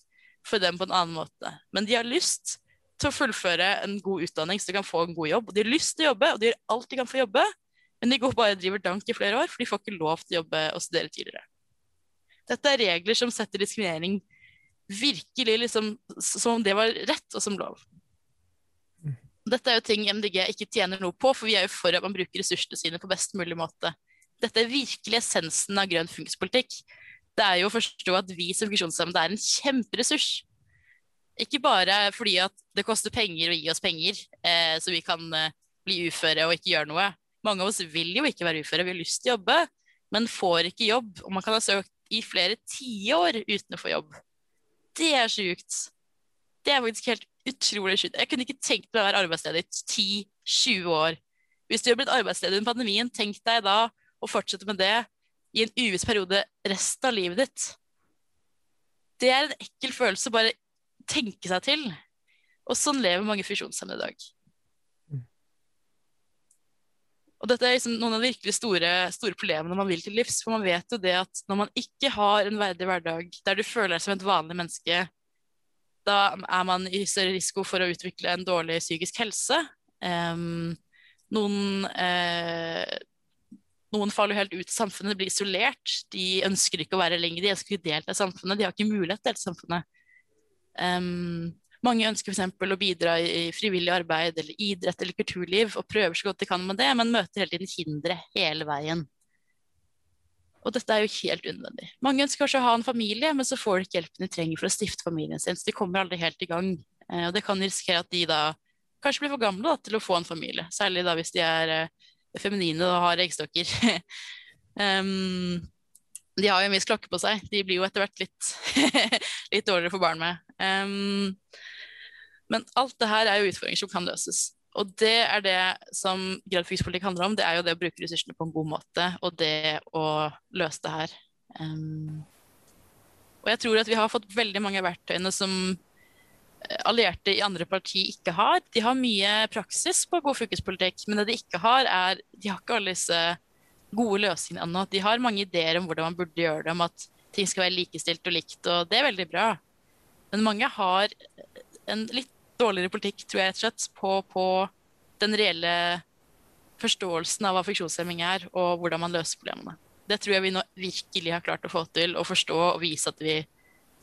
for dem på en annen måte. Men de har lyst til å fullføre en god utdanning så de kan få en god jobb. Og de har lyst til å jobbe, og de gjør alt de kan for å jobbe, men de går bare og driver dank i flere år, for de får ikke lov til å jobbe og studere tidligere. Dette er regler som setter diskriminering virkelig liksom, som om det var rett og som lov. Dette er jo ting MDG ikke tjener noe på, for vi er jo for at man bruker ressursene sine på best mulig måte. Dette er virkelig essensen av grønn funkispolitikk. Det er jo å forstå at vi som funksjonshemmede er en kjemperessurs. Ikke bare fordi at det koster penger å gi oss penger, eh, så vi kan eh, bli uføre og ikke gjøre noe, mange av oss vil jo ikke være uføre, vi har lyst til å jobbe, men får ikke jobb. Og man kan ha søkt i flere tiår uten å få jobb. Det er sjukt. Det er faktisk helt utrolig sjukt. Jeg kunne ikke tenkt meg å være arbeidsledig i 10-20 år. Hvis du har blitt arbeidsledig under pandemien, tenk deg da å fortsette med det i en uviss periode resten av livet ditt. Det er en ekkel følelse bare tenke seg til. Og sånn lever mange funksjonshemmede i dag. Og dette er liksom noen av de virkelig store, store, problemene man vil til livs. For man vet jo det at når man ikke har en verdig hverdag der du føler deg som et vanlig menneske, da er man i større risiko for å utvikle en dårlig psykisk helse. Um, noen, eh, noen faller helt ut i samfunnet, blir isolert. De ønsker ikke å være lenger, de ønsker ikke å delta i samfunnet. De har ikke mulighet til å delta i samfunnet. Um, mange ønsker f.eks. å bidra i frivillig arbeid eller idrett eller kulturliv og prøver så godt de kan med det, men møter hele tiden hindre hele veien. Og dette er jo helt unødvendig. Mange ønsker kanskje å ha en familie, men så får de ikke hjelpen de trenger for å stifte familien sin, så de kommer aldri helt i gang. Eh, og det kan risikere at de da kanskje blir for gamle da, til å få en familie, særlig da hvis de er uh, feminine og har eggstokker. um, de har jo en viss klokke på seg. De blir jo etter hvert litt, litt dårligere for barn med. Um, men alt det her er jo utfordringer som kan løses. Og det er det som grad handler om. Det er jo det å bruke ressursene på en god måte, og det å løse det her. Um, og jeg tror at vi har fått veldig mange verktøyene som allierte i andre parti ikke har. De har mye praksis på god fylkespolitikk, men det de ikke har, er De har ikke alle disse gode løsningene ennå. De har mange ideer om hvordan man burde gjøre det, om at ting skal være likestilt og likt, og det er veldig bra. Men mange har en litt dårligere politikk, tror jeg rett og slett, på, på den reelle forståelsen av hva funksjonshemming er, og hvordan man løser problemene. Det tror jeg vi nå virkelig har klart å få til, å forstå og vise at vi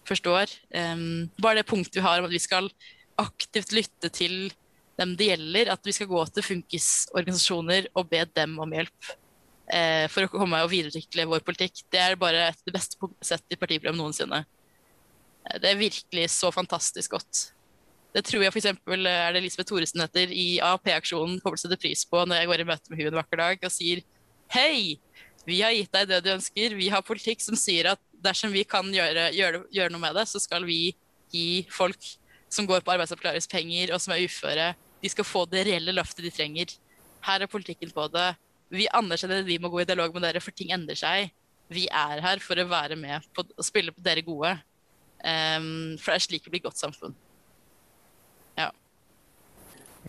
forstår. Um, bare det punktet vi har om at vi skal aktivt lytte til dem det gjelder, at vi skal gå til funkisorganisasjoner og be dem om hjelp for å komme og videreutvikle vår politikk. Det er bare det beste sett i partiprogram noensinne. Uh, det er virkelig så fantastisk godt. Det tror jeg f.eks. er det Elisabeth Thoresen heter i AAP-aksjonen kommer til å sette pris på når jeg går i møte med henne en vakker dag og sier Hei, vi har gitt deg det du ønsker. Vi har politikk som sier at dersom vi kan gjøre, gjøre, gjøre noe med det, så skal vi gi folk som går på arbeidsavklaringspenger og som er uføre, de skal få det reelle løftet de trenger. Her er politikken på det. Vi anerkjenner at vi må gå i dialog med dere, for ting endrer seg. Vi er her for å være med på å spille på dere gode. Um, for det er slik det blir godt samfunn.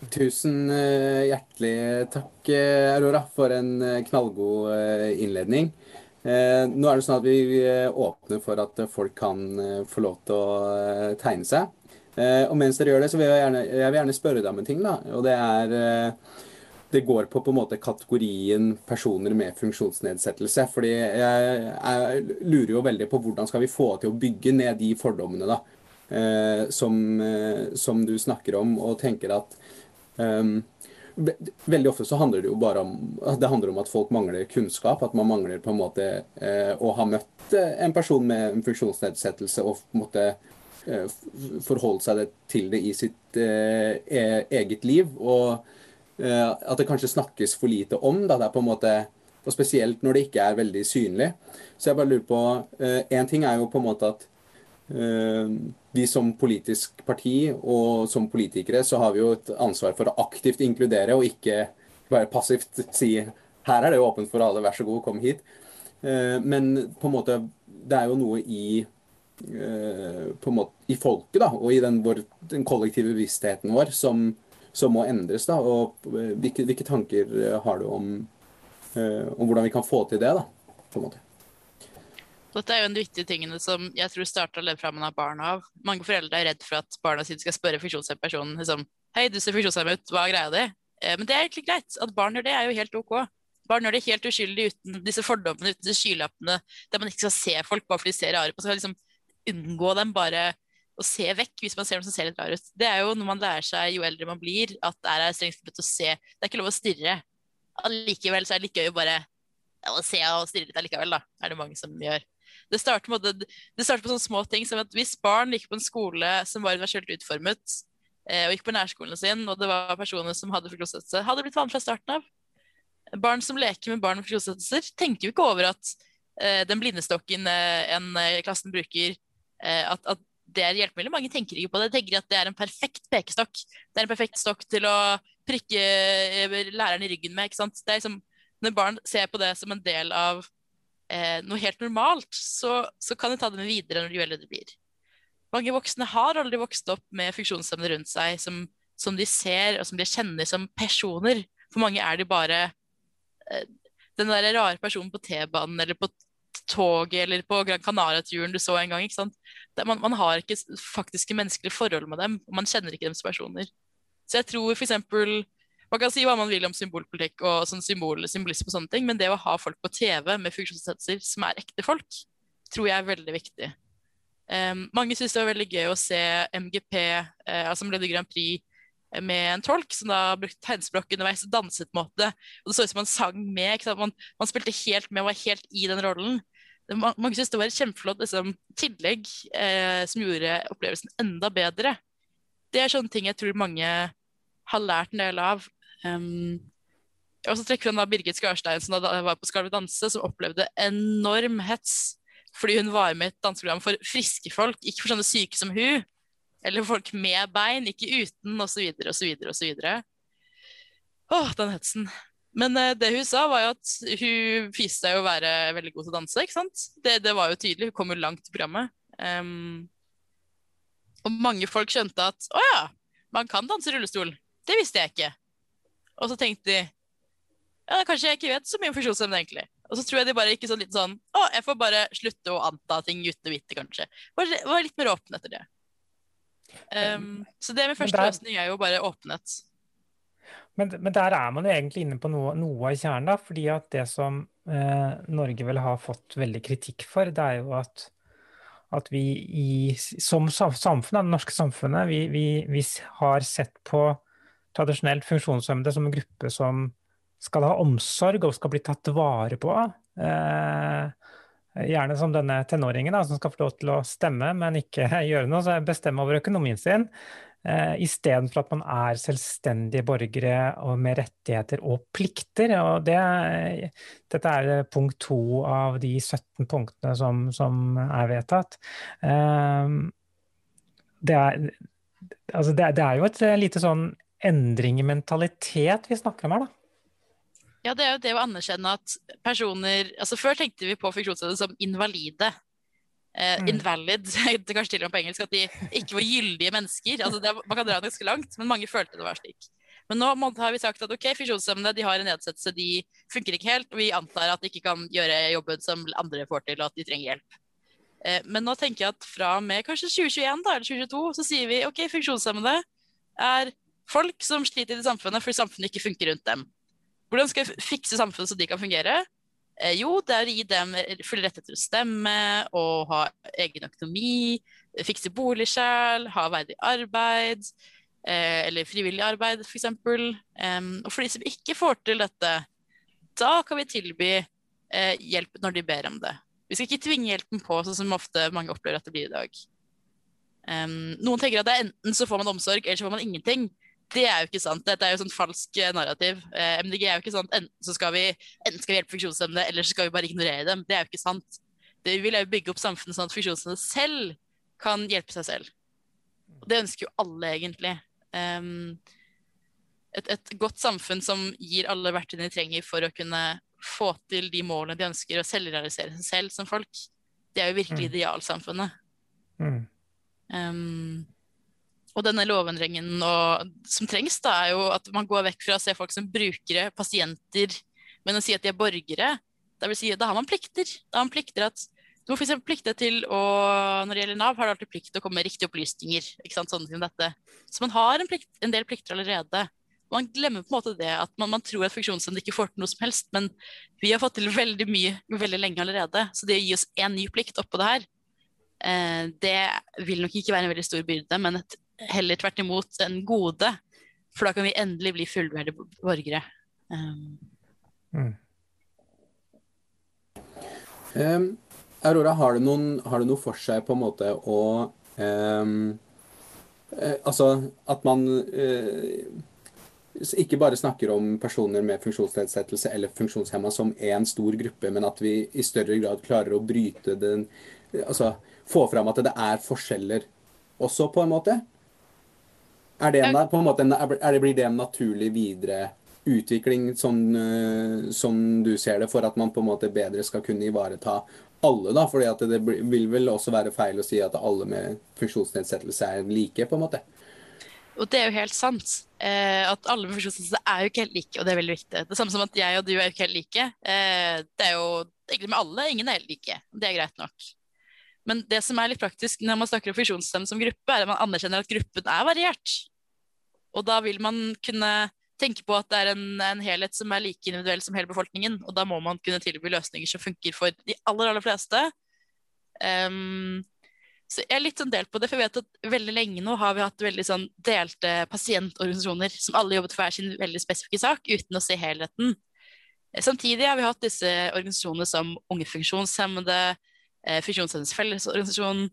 Tusen eh, hjertelig takk, eh, Aurora, for en eh, knallgod innledning. Nå er det sånn at vi åpner for at folk kan få lov til å tegne seg. Og mens dere gjør det, så vil jeg gjerne, jeg vil gjerne spørre deg om en ting. da, og det er det går på på en måte kategorien personer med funksjonsnedsettelse. fordi jeg, jeg, lurer jo veldig på hvordan skal vi få til å bygge ned de fordommene da, eh, som, som, du snakker om, og tenker at Um, veldig ofte så handler det jo bare om det handler om at folk mangler kunnskap. At man mangler på en måte eh, å ha møtt eh, en person med en funksjonsnedsettelse og på en måte eh, forholdt seg til det i sitt eh, e-, eget liv. Og eh, at det kanskje snakkes for lite om. Da. Det er på en måte, og Spesielt når det ikke er veldig synlig. Så jeg bare lurer på Én ting er jo på en måte at vi som politisk parti og som politikere så har vi jo et ansvar for å aktivt inkludere og ikke bare passivt si her er det åpent for alle, vær så god, kom hit. Eh, men på en måte det er jo noe i, eh, på en måte, i folket da, og i den, vår, den kollektive bevisstheten vår som, som, må endres. da, og eh, Hvilke, hvilke tanker har du om, om hvordan vi kan få til det? da, på en måte? Dette er jo en av de viktige tingene som jeg tror starter å leve fra man har barn av. Mange foreldre er redd for at barna sine skal spørre funksjonshemmet personen liksom, Hei, du ser funksjonshemmet ut, hva er greia di? Eh, men det er egentlig greit. At barn gjør det, er jo helt OK. Barn gjør det helt uskyldig uten disse fordommene, uten disse skylappene, der man ikke skal se folk bare fordi de ser rare på. Skal liksom unngå dem bare å se vekk hvis man ser noe som ser litt rar ut. Det er jo noe man lærer seg jo eldre man blir, at det er strengt forbudt å se. Det er ikke lov å stirre. Allikevel så er det litt gøy å bare å se og stirre litt allikevel, da. Er det mange som gjør. Det starter, med, det starter på sånne små ting som at hvis barn gikk på en skole som var universelt utformet, eh, og gikk på nærskolen sin, og det var personer som hadde funksjonsnedsettelse, hadde det blitt vanlig fra starten av. Barn som leker med barn med funksjonsnedsettelser, tenker jo ikke over at eh, den blindestokken eh, en klassen bruker, at, at, det er hjelpemiddel. Mange tenker ikke på det. De tenker at det er en perfekt pekestokk. Det er en perfekt stokk til å prikke eh, læreren i ryggen med. Det liksom, når barn ser på det som en del av eh, noe helt normalt, så, så, kan de ta det med videre når de eldre blir. Mange voksne har aldri vokst opp med funksjonshemmede rundt seg som, som, de ser og som de kjenner som personer. For mange er de bare eh, den der rare personen på T-banen eller på toget eller på Gran Canaria-turen du så en gang. ikke? Man, man, har ikke faktiske menneskelige forhold med dem, og man kjenner ikke deres personer. Så jeg tror eksempel, man kan si hva man vil om symbolpolitikk og sånn symbol, symbolisme og sånne ting, men det å ha folk på TV med funksjonsnedsettelser som er ekte folk, tror jeg er veldig viktig. Um, mange syns det var veldig gøy å se MGP, uh, altså Melodi Grand Prix, eh, med en tolk som da brukte tegnspråk underveis og danset på en måte. Og det så ut som han sang med. Man, man, spilte helt med og var helt i den rollen. Man, mange syntes det var et kjempeflott liksom, tillegg eh, som gjorde opplevelsen enda bedre. Det er sånne ting jeg tror mange har lært en del av. Um, og så trekker hun da Birgit Skarstein, som da var på Skal vi danse, som opplevde enorm hets fordi hun var med i et danseprogram for friske folk, ikke for sånne syke som hun. Eller folk med bein, ikke uten, osv., osv., osv. Åh, den hetsen. Men uh, det hun sa, var jo at hun viste seg å være veldig god til å danse. ikke sant? Det, det var jo tydelig. Hun kom jo langt i programmet. Um, Og mange folk skjønte at å ja, man kan danse i rullestol. Det visste jeg ikke. Og så tenkte de ja, kanskje jeg ikke vet så mye om funksjonshemmede, egentlig. Og så tror jeg de bare gikk sånn litt sånn Å, jeg får bare slutte å anta ting uten å vite, kanskje. Bare var litt mer åpen etter det. Um, så det min første løsning er jo bare åpenhet. Men, men der er man jo egentlig inne på noe, noe av kjernen, da. Fordi at det som eh, Norge vel har fått veldig kritikk for, det er jo at, at vi i, som sam- samfunn, det norske samfunnet, vi, vi, vi har sett på tradisjonelt funksjonshemmede som en gruppe som skal ha omsorg og skal bli tatt vare på. Eh, gjerne som denne tenåringen da, som skal få lov til å stemme, men ikke gjøre noe, så bestemme over økonomien sin. Uh, Istedenfor at man er selvstendige borgere og med rettigheter og plikter. og det, Dette er punkt to av de 17 punktene som, som er vedtatt. Eh, det, er, altså det, det er jo et lite sånn endring i mentalitet vi snakker om her, da. Ja, det er jo det å anerkjenne at personer altså Før tenkte vi på funksjonshemmede som invalide. Mm. invalid, det kanskje til og med på engelsk, at de ikke var gyldige mennesker. Altså det, man kan dra det ganske langt, men mange følte det var slik. Men nå har vi sagt at ok, funksjonshemmede de har en nedsettelse, de funker ikke helt, og vi antar at de ikke kan gjøre jobben som andre får til, og at de trenger hjelp. Uh, men nå tenker jeg at fra og med kanskje 2021 da, eller 2022, så sier vi ok, funksjonshemmede er folk som sliter i samfunnet fordi samfunnet ikke funker rundt dem. Hvordan skal vi fikse samfunnet så de kan fungere? Eh, jo, det er å gi dem full rett til å stemme og ha egen økonomi, fikse bolig sjøl, ha verdig arbeid, eh, eller frivillig arbeid f.eks. Um, og for de som ikke får til dette, da kan vi tilby eh, hjelp når de ber om det. Vi skal ikke tvinge hjelpen på, sånn som ofte mange opplever at det blir i dag. Um, noen tenker at det er enten så får man omsorg, eller så får man ingenting. Det er jo ikke sant. Dette er jo sånn falsk eh, narrativ. Eh, MDG er jo ikke sant. enten så skal vi, enten skal vi hjelpe funksjonshemmede, eller så skal vi bare ignorere dem. Det er jo ikke sant. Det vi vil er jo bygge opp samfunnet sånn at funksjonshemmede selv kan hjelpe seg selv. Og Det ønsker jo alle, egentlig. Um, et, et godt samfunn som gir alle verktøyene de trenger for å kunne få til de målene de ønsker, og selvrealisere seg selv som folk. Det er jo virkelig Mm. idealsamfunnet. Mm. Um, og denne lovendringen og, som trengs, da, er jo at man går vekk fra å se folk som brukere, pasienter, men å si at de er borgere. Det vil si, da har man plikter. Da har man plikter at du må f.eks. plikte til å Når det gjelder Nav, har du alltid plikt til å komme med riktige opplysninger. ikke sant, sånne som dette. Så man har en, plikt, en del plikter allerede. Man glemmer på en måte det at man, man tror at funksjonshemmede ikke får til noe som helst, men vi har fått til veldig mye veldig lenge allerede. Så det å gi oss én ny plikt oppå det her, eh, det vil nok ikke være en veldig stor byrde, men et, heller tvert imot en gode. For da kan vi endelig bli fullverdige borgere. Um, Mm. Um, Aurora, har det, noen, har det noe for seg på en måte å um, uh, Altså at man uh, ikke bare snakker om personer med funksjonsnedsettelse eller funksjonshemma som én stor gruppe, men at vi i større grad klarer å bryte den Altså få fram at det er forskjeller også, på en måte? Er det, en, på en måte er det, blir det en naturlig videre utvikling, som, eh, som du ser det, for at man på en måte bedre skal kunne ivareta alle, da? Fordi at det vil vel også være feil å si at alle med funksjonsnedsettelse er like, på en måte? og det er jo helt sant. Eh, at alle med funksjonsnedsettelse er jo ikke helt like, og det er veldig viktig. Det samme som at jeg og du er jo ikke helt like. Eh, det er jo egentlig med alle. Ingen er helt like. Det er greit nok. Men det som er litt praktisk når man snakker om funksjonshemmede som gruppe, er at man anerkjenner at gruppen er variert. Og da vil man kunne tenke på at det er en, en helhet som er like individuell som hele befolkningen. Og da må man kunne tilby løsninger som funker for de aller, aller fleste. Um, så jeg er litt sånn delt på det, for jeg vet at veldig lenge nå har vi hatt veldig sånn delte pasientorganisasjoner som alle jobbet for hver sin veldig spesifikke sak, uten å se helheten. Eh, Samtidig har vi hatt disse organisasjonene som Unge funksjonshemmede, eh, Funksjonshemmedes Fellesorganisasjon,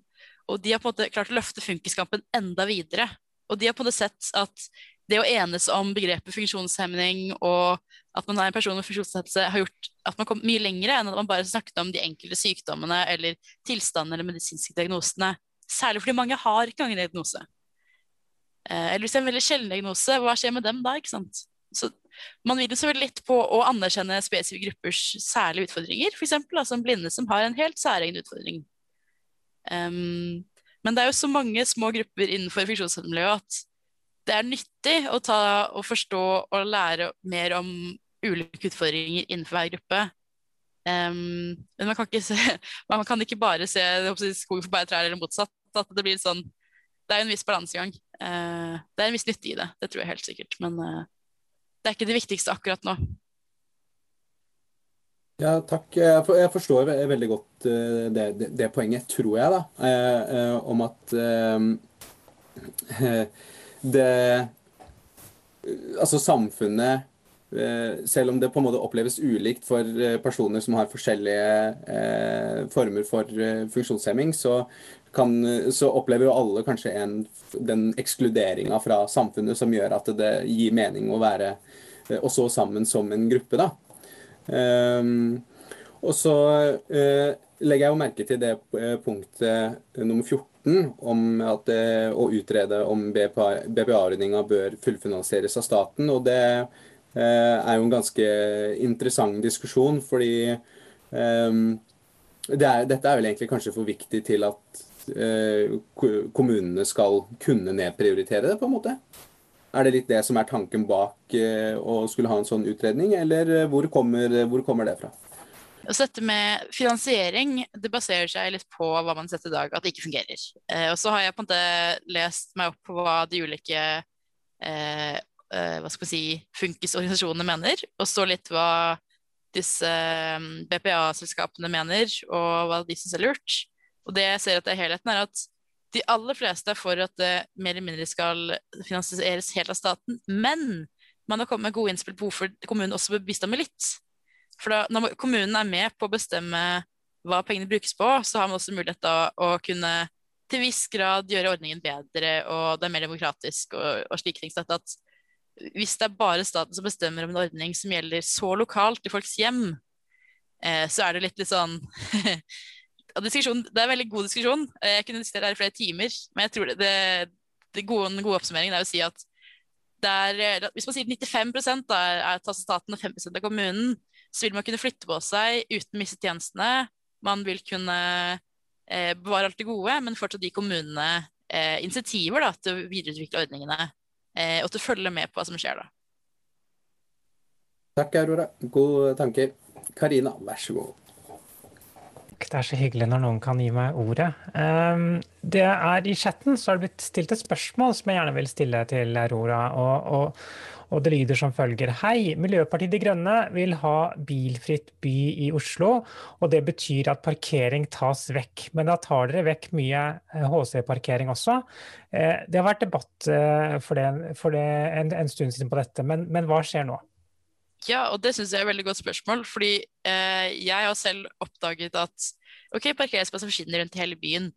og de har på en måte klart å løfte funkiskampen enda videre. Og de har på måte sett at det å enes om begrepet funksjonshemning og at man er en person med funksjonsnedsettelse, har gjort at man kom mye lenger enn at man bare snakket om de enkelte sykdommene eller tilstandene eller medisinske diagnosene. Særlig fordi mange har ikke engang en diagnose. Eh, eller hvis det er en veldig sjelden diagnose, hva skjer med dem da? ikke sant? Så man vil jo selvfølgelig litt på å anerkjenne spesifikke gruppers særlige utfordringer, f.eks. som blinde som har en helt særegen utfordring. Um, Men det er jo så mange små grupper innenfor funksjonshemmede at det er nyttig å ta og forstå og lære mer om ulike utfordringer innenfor hver gruppe. Um, men man kan, ikke se, man kan ikke bare se skogen for bare trær eller motsatt. At det blir sånn Det er en viss balansegang. Uh, det er en viss nytte i det, det tror jeg helt sikkert. Men uh, det er ikke det viktigste akkurat nå. Ja, takk. Jeg forstår veldig godt uh, det, det, det, poenget, tror jeg, da, om at det Altså samfunnet eh, selv om det på en måte oppleves ulikt for eh, personer som har forskjellige eh, former for eh, funksjonshemming, så, kan, så, opplever jo alle kanskje en, den ekskluderinga fra samfunnet som gjør at det gir mening å være eh, å sammen som en gruppe. da. Um, og så eh, legger jeg jo merke til det punktet nummer 14 om at, å utrede om BPA-ordninga bør fullfinansieres av staten. og Det eh, er jo en ganske interessant diskusjon, fordi um, det er, dette er vel egentlig kanskje for viktig til at kommunene skal kunne nedprioritere det, på en måte? Er det litt det som er tanken bak uh, å skulle ha en sånn utredning, eller hvor kommer, hvor kommer det fra? Så dette med finansiering det baserer seg litt på hva man setter i dag, at det ikke fungerer. Eh, og så har jeg på en måte lest meg opp på hva de ulike eh, eh hva skal vi si, funkisorganisasjonene mener, og så litt hva disse mm, BPA-selskapene mener, og hva de syns er lurt. Og det jeg ser at det er helheten, er at de aller fleste er for at det mer eller mindre skal finansieres helt av staten, men man har kommet med gode innspill på hvorfor kommunen også bør bistå med litt. For da, når kommunen er med på å bestemme hva pengene brukes på, så har man også mulighet da å kunne til viss grad gjøre ordningen bedre, og det er mer demokratisk og, og slike ting. Så at hvis det er bare staten som bestemmer om en ordning som gjelder så lokalt i folks hjem, eh, så er det litt, litt sånn Det er en veldig god diskusjon. Eh, jeg kunne diskutert her i flere timer, men jeg tror det, det, gode, den gode oppsummeringen er å si at er, eh, hvis man sier 95 da, er av staten og 5 av kommunen, så vil man kunne flytte på seg uten å miste tjenestene. Man vil kunne eh, bevare alt det gode, men fortsatt gi kommunene eh, initiativer da, til å videreutvikle ordningene eh, og til å følge med på hva som skjer. da. Takk, Aurora. Gode tanker. Karina, vær så god. Det er så hyggelig når noen kan gi meg ordet. Um, det er I chatten så har det blitt stilt et spørsmål som jeg gjerne vil stille til Aurora. og, og og det lyder som følger. Hei, Miljøpartiet De Grønne vil ha bilfritt by i Oslo. Og det betyr at parkering tas vekk. Men da tar dere vekk mye HC-parkering eh, også. Eh, det har vært debatt eh, for det, for det en, en, stund siden på dette, men, men hva skjer nå? Ja, og det syns jeg er et veldig godt spørsmål. Fordi eh, jeg har selv oppdaget at ok, parkeringsplasser forsvinner rundt i hele byen.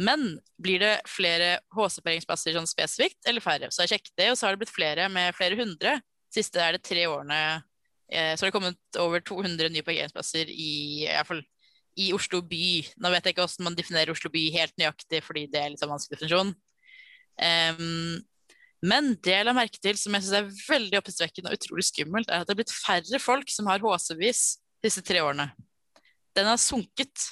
Men blir det flere HC-parkeringsplasser sånn spesifikt, eller færre? Så jeg sjekket det, og så har det blitt flere med flere hundre. Siste er det tre årene. Eh, så har det kommet over 200 nye parkeringsplasser i, i, i Oslo by. Nå vet jeg ikke hvordan man definerer Oslo by helt nøyaktig, fordi det er litt sånn vanskelig definisjon. Um, men det jeg la merke til som jeg synes er veldig oppsiktsvekkende og utrolig skummelt, er at det er blitt færre folk som har HC-bevis disse tre årene. Den har sunket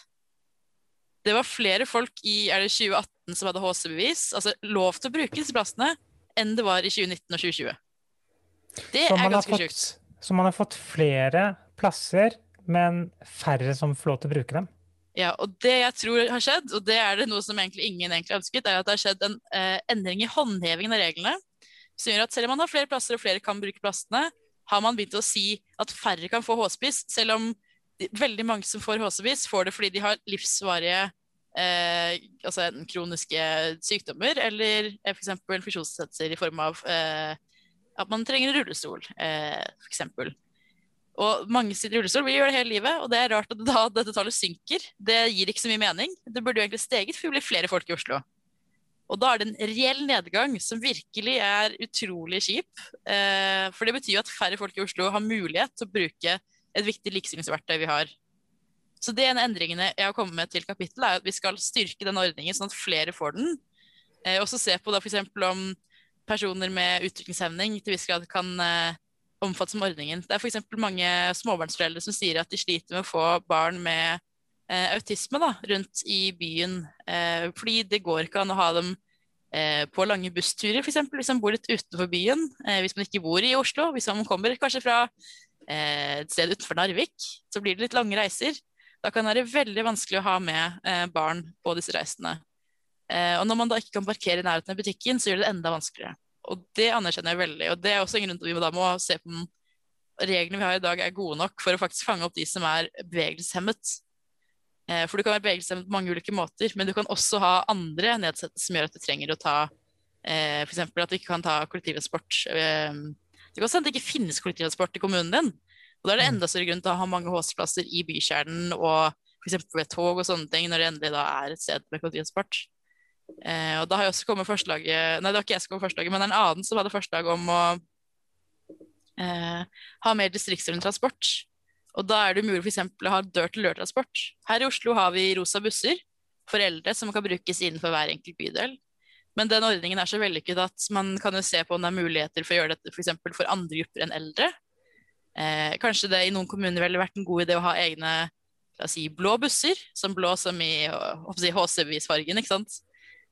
det var flere folk i er det 2018 som hadde HC-bevis, altså lov til å bruke disse plassene, enn det var i 2019 og 2020. Det er ganske sjukt. Så man har fått flere plasser, men færre som får lov til å bruke dem? Ja, og det jeg tror har skjedd, og det er det noe som egentlig ingen egentlig har ønsket, er at det har skjedd en eh, endring i håndhevingen av reglene. Som gjør at selv om man har flere plasser og flere kan bruke plassene, har man begynt å si at færre kan få HC-bevis, selv om veldig mange som får HC-bevis, får det fordi de har livsvarige eh, altså kroniske sykdommer, eller eh, f.eks. funksjonsnedsettelser i form av eh, at man trenger en rullestol, eh, f.eks. Og mange sitter i rullestol, vil gjøre det hele livet, og det er rart at da dette tallet synker. Det gir ikke så mye mening. Det burde jo egentlig steget, for vi blir flere folk i Oslo. Og da er det en reell nedgang som virkelig er utrolig kjip. Eh, for det betyr jo at færre folk i Oslo har mulighet til å bruke et viktig likestillingsverktøy vi har. Så det ene endringene jeg har kommet med til kapittelet, er at vi skal styrke den ordningen sånn at flere får den. Eh, og så se på da f.eks. om personer med utviklingshemning til viss grad kan eh, omfattes av ordningen. Det er f.eks. mange småbarnsforeldre som sier at de sliter med å få barn med eh, autisme da, rundt i byen. Eh, fordi det går ikke an å ha dem eh, på lange bussturer, f.eks. hvis man bor litt utenfor byen. Eh, hvis man ikke bor i Oslo, hvis man kommer kanskje fra eh, et sted utenfor Narvik, så blir det litt lange reiser. Da kan det være veldig vanskelig å ha med eh, barn på disse reisene. og når man da ikke kan parkere i nærheten av butikken, så gjør det det enda vanskeligere. Og det anerkjenner jeg veldig. Og det er også en grunn til at vi da må se på om reglene vi har i dag er gode nok for å faktisk fange opp de som er bevegelseshemmet. Eh, for du kan være bevegelseshemmet på mange ulike måter, men du kan også ha andre nedsettelser som gjør at du trenger å ta eh, F.eks. at du ikke kan ta kollektivtransport. Eh, det kan også hende det ikke finnes kollektivtransport i kommunen din. Og da er det mm. enda større grunn til å ha mange HC-plasser i bykjernen og f.eks. ved tog og sånne ting, når det endelig da er et sted med kollektivtransport. Eh, og da har jeg også kommet forslaget Nei, det var ikke jeg som kom forslaget, men en annen som hadde forslag om å eh, ha mer distriktsordnet transport. Og da er det mulig f.eks. å ha dør-til-dør-transport. Her i Oslo har vi rosa busser for eldre som kan brukes innenfor hver enkelt bydel. Men den ordningen er så vellykket at man kan jo se på om det er muligheter for å gjøre dette f.eks. For, for andre grupper enn eldre. Eh, kanskje det i noen kommuner ville vært en god idé å ha egne si, blå busser, som blå som i si, HC-bevisfargen, ikke sant.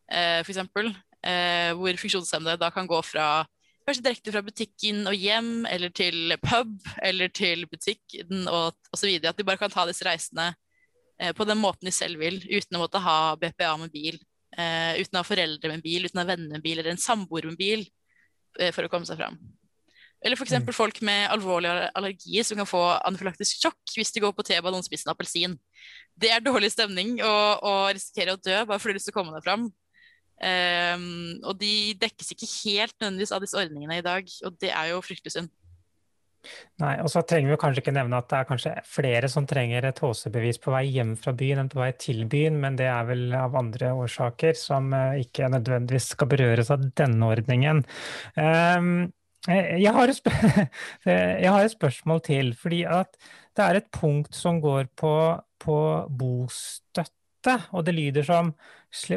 Eh, for eksempel, eh, hvor funksjonshemmede da kan gå fra Kanskje direkte fra butikken og hjem, eller til pub, eller til butikken og osv. At de bare kan ta disse reisene eh, på den måten de selv vil, uten å måtte ha BPA med bil. Eh, uten å ha foreldre med bil, uten å ha venner med bil, eller en samboer med bil, eh, for å komme seg fram. Eller f.eks. Mm. folk med alvorlige allergier som kan få anafylaktisk sjokk hvis de går på T-banen og spiser en appelsin. Det er dårlig stemning å risikere å dø bare fordi du har lyst til å komme deg fram. Um, og de dekkes ikke helt nødvendigvis av disse ordningene i dag, og det er jo fryktelig synd. Nei, og så trenger vi kanskje ikke nevne at det er kanskje flere som trenger et HC-bevis på vei hjem fra byen enn på vei til byen, men det er vel av andre årsaker som uh, ikke nødvendigvis skal berøres av denne ordningen. Um, jeg, har jeg har et spørsmål til, fordi at det er et punkt som går på, på bostøtte, og det lyder som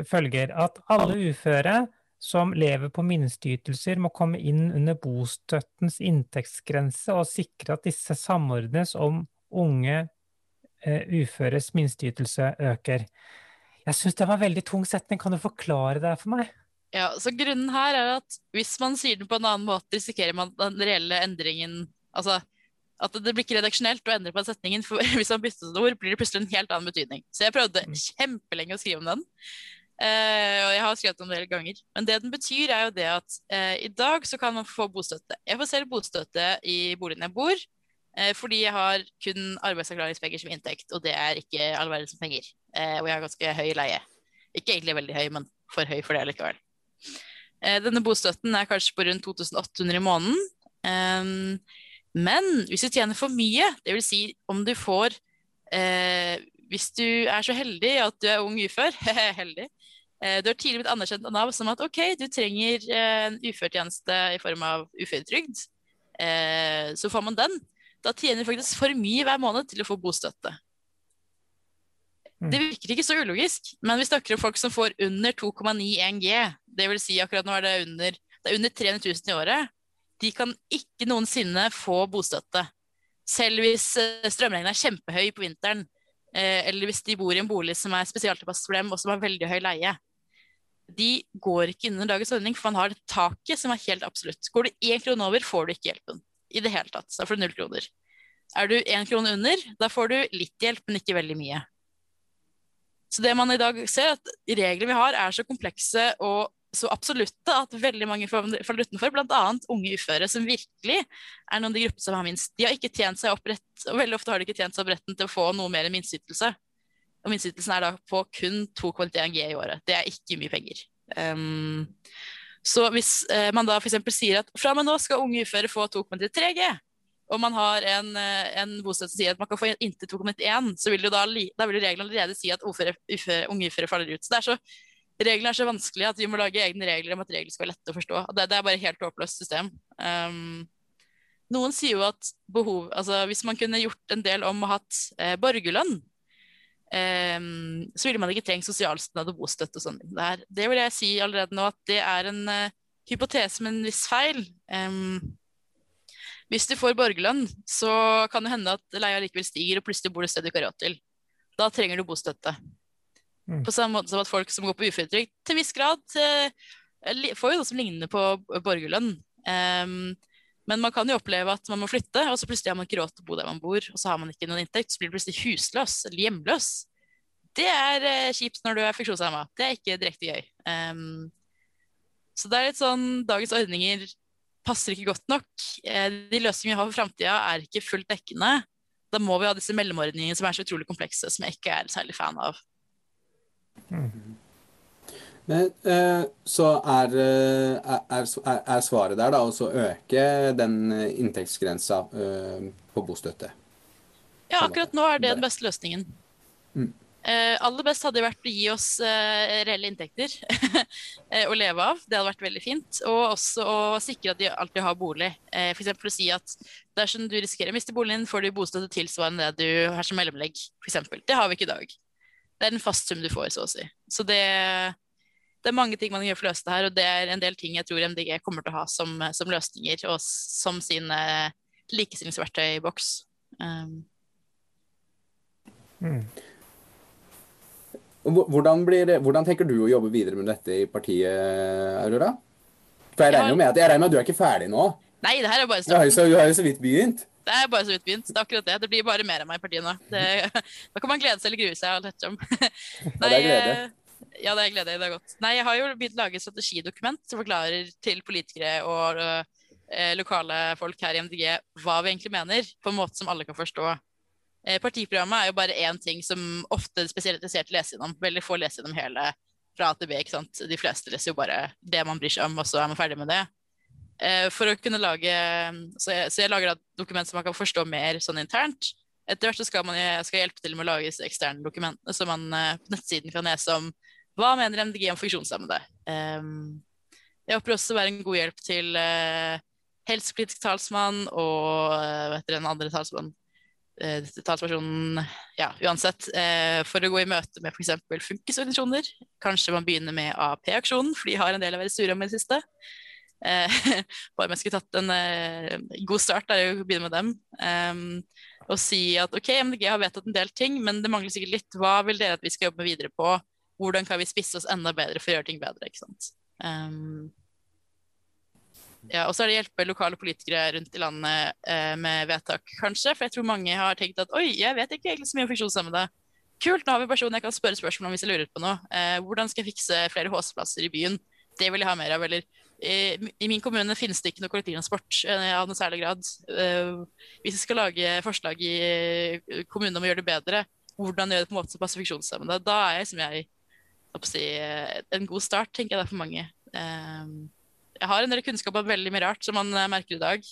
følger at alle uføre som lever på minsteytelser, må komme inn under bostøttens inntektsgrense og sikre at disse samordnes om unge uh, uføres minsteytelse øker. Jeg syns det var en veldig tung setning. Kan du forklare det for meg? Ja, så Grunnen her er at hvis man sier den på en annen måte, risikerer man den reelle endringen Altså at det blir ikke redaksjonelt å endre på den setningen. For hvis man bytter ut ord, blir det plutselig en helt annen betydning. Så jeg prøvde mm. kjempelenge å skrive om den. Uh, og jeg har skrevet om det hele ganger. Men det den betyr, er jo det at uh, i dag så kan man få bostøtte. Jeg får selv bostøtte i boligen jeg bor, uh, fordi jeg har kun arbeidsavklaringspenger som inntekt, og det er ikke all verdens penger. og jeg har ganske høy leie. Ikke egentlig veldig høy, men for høy for det likevel. denne bostøtten er kanskje på rundt 2800 i måneden. Um, men hvis du tjener for mye, dvs. Si om du får Hvis du er så heldig at du er ung ufør, heldig, Eh, du har tidligere blitt anerkjent av Nav som at ok, du trenger eh, en uførtjeneste i form av uføretrygd. Eh, så får man den. Da tjener du faktisk for mye hver måned til å få bostøtte. Mm. Det virker ikke så ulogisk, men vi snakker om folk som får under 2,91 G. Det vil si akkurat nå er det under, det er under 300 000 i året. De kan ikke noensinne få bostøtte. Selv hvis strømregningen er kjempehøy på vinteren, eller hvis de bor i en bolig som er spesialtilpasset for dem, og som har veldig høy leie de går ikke inn under dagens ordning, for man har et taket som er helt absolutt. Går du én krone over, får du ikke hjelpen i det hele tatt. Da får du null kroner. Er du én krone under, da får du litt hjelp, men ikke veldig mye. Så det man i dag ser, at reglene vi har er så komplekse og så absolutte at veldig mange faller utenfor, bl.a. unge uføre, som virkelig er noen av de gruppene som har minst. De har ikke tjent seg opp rett, og veldig ofte har de ikke tjent seg opp retten til å få noe mer enn minsteytelse. Og minsteytelsen er da på kun 2,1 G i året. Det er ikke mye penger. Um, så hvis uh, man da f.eks. sier at fra og med nå skal unge uføre få 2,3 G, og man har en, uh, en bostøtte som sier at man kan få inntil 2,1, så vil da, da vil reglene allerede si at uføre, uføre, unge uføre faller ut. Så det er så, reglene er så vanskelige at vi må lage egne regler om at regler skal være lette å forstå. Det, det er bare et helt håpløst system. Um, noen sier jo at behov, altså hvis man kunne gjort en del om og hatt eh, borgerlønn, Um, så ville man ikke trengt sosialstønad og bostøtte og sånn. Det, det, vil jeg si allerede nå at det er en uh, hypotese med en viss feil. Um, hvis du får borgerlønn, så kan det hende at leia likevel stiger, og plutselig bor du et sted du ikke har råd til. da trenger du bostøtte. Mm. På samme måte som at folk som går på uføretrygd, til en viss grad eh, får jo noe som ligner på borgerlønn. Um, men man kan jo oppleve at man må flytte, og så plutselig har man ikke råd til å bo der man bor, og så har man ikke noen inntekt, så blir du plutselig husløs eller hjemløs. Det er eh, kjipt når du er funksjonshemma. Det er ikke direkte gøy. Um, så det er litt sånn Dagens ordninger passer ikke godt nok. Eh, de løsningene vi har for framtida, er ikke fullt dekkende. Da må vi ha disse mellomordningene som er så utrolig komplekse, som jeg ikke er særlig fan av. Men, eh, så er, eh, er, er, er svaret der da å øke den eh, inntektsgrensa på bostøtte? Ja, akkurat nå er det den beste løsningen. Mm. Aller best hadde det vært å gi oss reelle inntekter å leve av. Det hadde vært veldig fint. Og også å sikre at de alltid har bolig. Eh, F.eks. å si at dersom du risikerer å miste boligen, får du bostøtte tilsvarende det du har som mellomlegg. For eksempel. det har vi ikke i dag. Det er en fast sum du får, så å si. Så det, det er mange ting man kan gjøre for å løse det her, og det er en del ting jeg tror MDG kommer til å ha som, som løsninger, og som sin eh, likestillingsverktøyboks. Um, Mm. Hvordan, blir det, hvordan tenker du å jobbe videre med dette i partiet, Aurora? For jeg regner jo med at, jeg regner med at du er ikke ferdig nå? nei, det her er bare starten. du har jo så vidt begynt. Det er bare så vidt begynt. Det er akkurat det. Det blir bare mer av meg i partiet nå. Det, da kan man glede seg eller grue seg. alt ettersom. det er glede. eh, Ja, det er glede. Det er godt. Nei, jeg har jo begynt å lage strategidokument som forklarer til politikere og eh, lokale folk her i MDG hva vi egentlig mener, på en måte som alle kan forstå. Eh, partiprogrammet er jo bare én ting som ofte spesielt interesserte leser gjennom. Veldig få leser gjennom hele fra A til B. ikke sant? De fleste leser jo bare det man bryr seg om, og så er man ferdig med det. Eh, for å kunne lage Så jeg, så jeg lager et dokument som man kan forstå mer sånn internt. Etter hvert så skal man skal hjelpe til med å lage eksterne dokumentene så man eh, på nettsiden kan lese om hva mener MDG om funksjonshemmede. Um, jeg håper også å være en god hjelp til helsepolitisk talsmann og dere, den andre talsmannen. Uh, talspersonen, ja, uansett. For å gå i møte med f.eks. funkisorganisasjoner. Kanskje man begynner med AAP-aksjonen, for de har en del å være sure om i det siste. Eh, bare om jeg skulle tatt en eh, god start, er jo å begynne med dem. Um, og si at OK, MDG har vedtatt en del ting, men det mangler sikkert litt. Hva vil dere at vi skal jobbe videre på? Hvordan kan vi spisse oss enda bedre for å gjøre ting bedre? ikke sant? Um, ja, og så er det hjelpe lokale politikere rundt i landet eh, med vedtak, kanskje. For jeg tror mange har tenkt at oi, jeg vet ikke egentlig så mye om funksjonshemmede. Kult, nå har vi en person jeg kan spørre spørsmål om hvis jeg lurer på noe. Eh, hvordan skal jeg fikse flere HC-plasser i byen? Det vil jeg ha mer av. Eller i min kommune finnes det ikke noe kollektivtransport eh, av noe særlig grad. Eh, hvis vi skal lage forslag i eh, kommunen om å gjøre det bedre, hvordan gjøre det på en måte som passer funksjonshemmede, da er jeg som jeg si, en god start, tenker jeg det er for mange. Jeg har en del kunnskap om veldig mye rart som man merker i dag.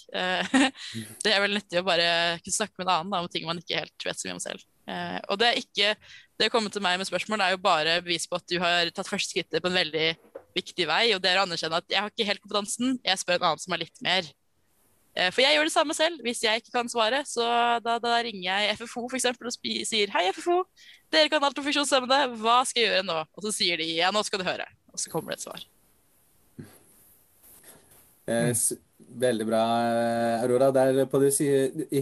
Det er veldig nyttig å bare kunne snakke med en annen om ting man ikke helt vet så mye om selv. Og det er ikke det å komme til meg med spørsmål er jo bare bevis på at du har tatt første skrittet på en veldig viktig vei, og det er å anerkjenne at jeg har ikke helt kompetansen, jeg spør en annen som har litt mer. Eh, For jeg gjør det samme selv. Hvis jeg ikke kan svare, så da, da ringer jeg FFO for eksempel, og sier hei, FFO, dere kan alt om funksjonshemmede, hva skal jeg gjøre nå? Og så sier de ja, nå skal du høre. Og så kommer det et svar. Mm. Veldig bra, eh, Aurora. Der på det,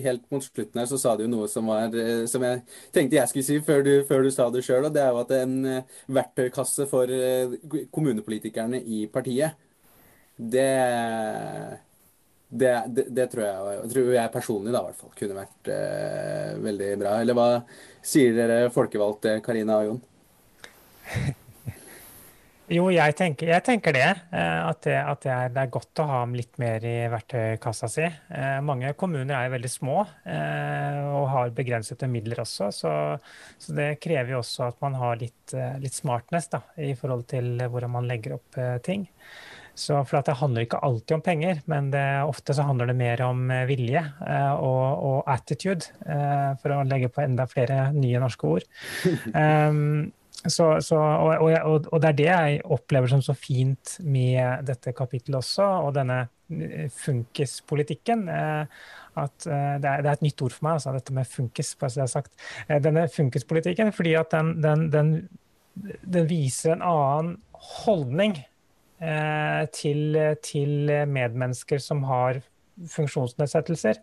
helt mot slutten her så sa du noe som, var, eh, som jeg tenkte jeg skulle si før du, før du sa det sjøl. Det er jo at det er en eh, verktøykasse for kommunepolitikerne i partiet, det det, det, det tror jeg tror jeg personlig da, i hvert fall, kunne vært uh, veldig bra. Eller hva sier dere folkevalgte, Karina og Jon? Jo, jeg tenker, jeg tenker det. eh, At, det, at det, er, det er godt å ha litt mer i verktøykassa si. Eh, Mange kommuner er jo veldig små eh, og har begrensede midler også. Så, så det krever jo også at man har litt, litt smartness da, i forhold til hvordan man legger opp ting. Så for at Det handler ikke alltid om penger, men det, ofte så handler det mer om vilje eh, og, og attitude, eh, for å legge på enda flere nye norske ord. Um, så, så, og, og, og det er det jeg opplever som så fint med dette kapittelet også, og denne eh, funkispolitikken. eh, At eh, det er, det er et nytt ord for meg, altså, dette med funkis. bare så det er sagt. Denne funkispolitikken, fordi at den, den, den, den viser en annen holdning til, til medmennesker som har funksjonsnedsettelser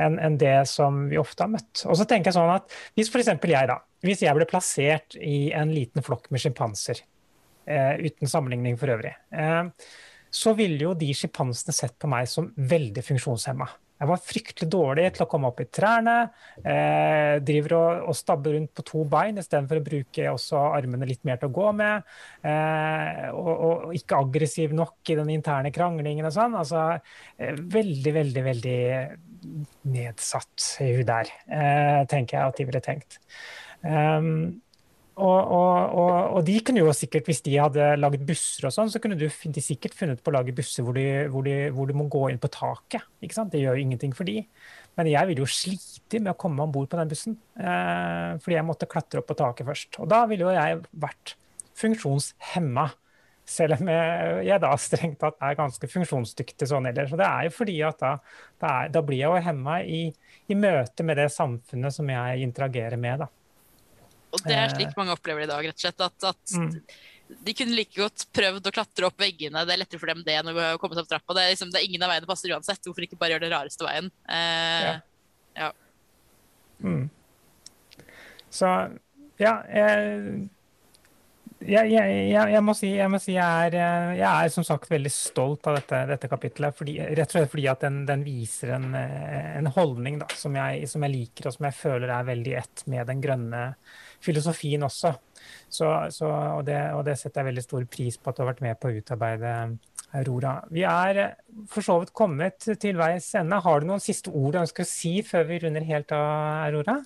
enn en det som vi ofte har møtt. Og så tenker jeg sånn at Hvis f.eks. jeg da, hvis jeg ble plassert i en liten flokk med sjimpanser, eh, uten sammenligning for øvrig, eh, så ville jo de sjimpansene sett på meg som veldig funksjonshemma. Jeg var fryktelig dårlig til å komme opp i trærne. Eh, driver og, og, stabber rundt på to bein istedenfor å bruke armene litt mer til å gå med. Eh, og, og, ikke aggressiv nok i den interne kranglingen og sånn. Altså, eh, veldig, veldig, veldig nedsatt hun der, eh, tenker jeg at de ville tenkt. Um, og, og, og, de kunne jo sikkert, hvis de hadde laget busser og sånn, så kunne de sikkert funnet på å lage busser hvor, de, hvor, de, hvor du må gå inn på taket. ikke sant? Det gjør jo ingenting for de. Men jeg ville jo slite med å komme om bord på den bussen. Eh, fordi jeg måtte klatre opp på taket først. Og da ville jo jeg vært funksjonshemma. Selv om jeg da strengt tatt er ganske funksjonsdyktig sånn ellers. Og det er jo fordi at da, da, er, da blir jeg jo hemma i, i møte med det samfunnet som jeg interagerer med. da. Og det er slik eh. mange opplever det i dag, rett og slett. At, at mm. de kunne like godt prøvd å klatre opp veggene. Det er lettere for dem det enn å komme seg opp trappa. Det er, liksom, det er ingen av veiene passer uansett. Hvorfor ikke bare gjøre den rareste veien? Eh, ja. ja. Mm. Så ja jeg, jeg, jeg, jeg, må si, jeg må si jeg, er, jeg er som sagt veldig stolt av dette, dette kapitlet. Fordi, rett og slett fordi at den, den viser en, en holdning da, som, som, jeg, liker, og som jeg føler er veldig ett med den grønne filosofien også. Så, så, og, det, og, det, setter jeg veldig stor pris på at du har vært med på å utarbeide, Aurora. Vi er for så vidt kommet til veis ende. Har du noen siste ord du ønsker å si før vi runder helt av, Aurora?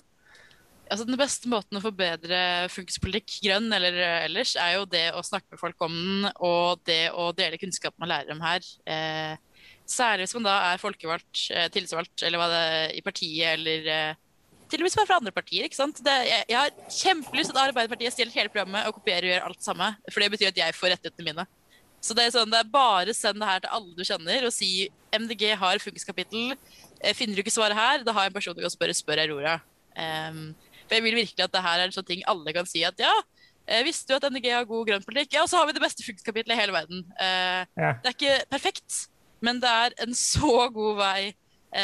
Altså, den beste måten å forbedre funkispolitikk grønn eller ellers, er jo det å snakke med folk om den, og det å dele kunnskap man lærer om her. Eh, særlig hvis man da er folkevalgt, eh, tillitsvalgt eller hva det er, i partiet eller eh, til og med fra andre partier. ikke sant? Det, jeg, jeg, har kjempelyst til at Arbeiderpartiet stjeler hele programmet og kopierer og gjør alt samme. For det betyr at jeg får rettighetene mine. Så det er sånn, det er bare send det her til alle du kjenner og si MDG har funkiskapittel. Eh, finner du ikke svaret her, da har jeg en person du kan spørre. Spør Aurora. Um, for jeg vil virkelig at det her er sånn ting alle kan si at ja, eh, visste du at MDG har god grønn politikk? Ja, så har vi det beste funkiskapittelet i hele verden. Uh, ja. Det er ikke perfekt, men det er en så god vei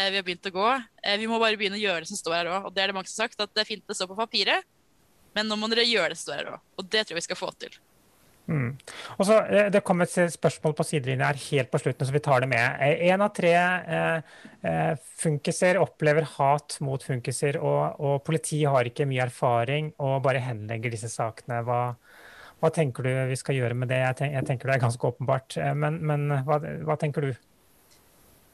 vi har begynt å gå. Eh, vi må bare begynne å gjøre det som står her òg. Og det er det mange som har sagt, at det er fint det står på papiret, men nå må dere gjøre det som står her òg. Og det tror jeg vi skal få til. Mm. Og så, eh, Det kom et spørsmål på sidelinja her helt på slutten, så vi tar det med. Én av tre eh, funkiser opplever hat mot funkiser, og, og politiet har ikke mye erfaring og bare henlegger disse sakene. Hva, hva tenker du vi skal gjøre med det? Jeg tenker det er ganske åpenbart, men, men hva, hva tenker du?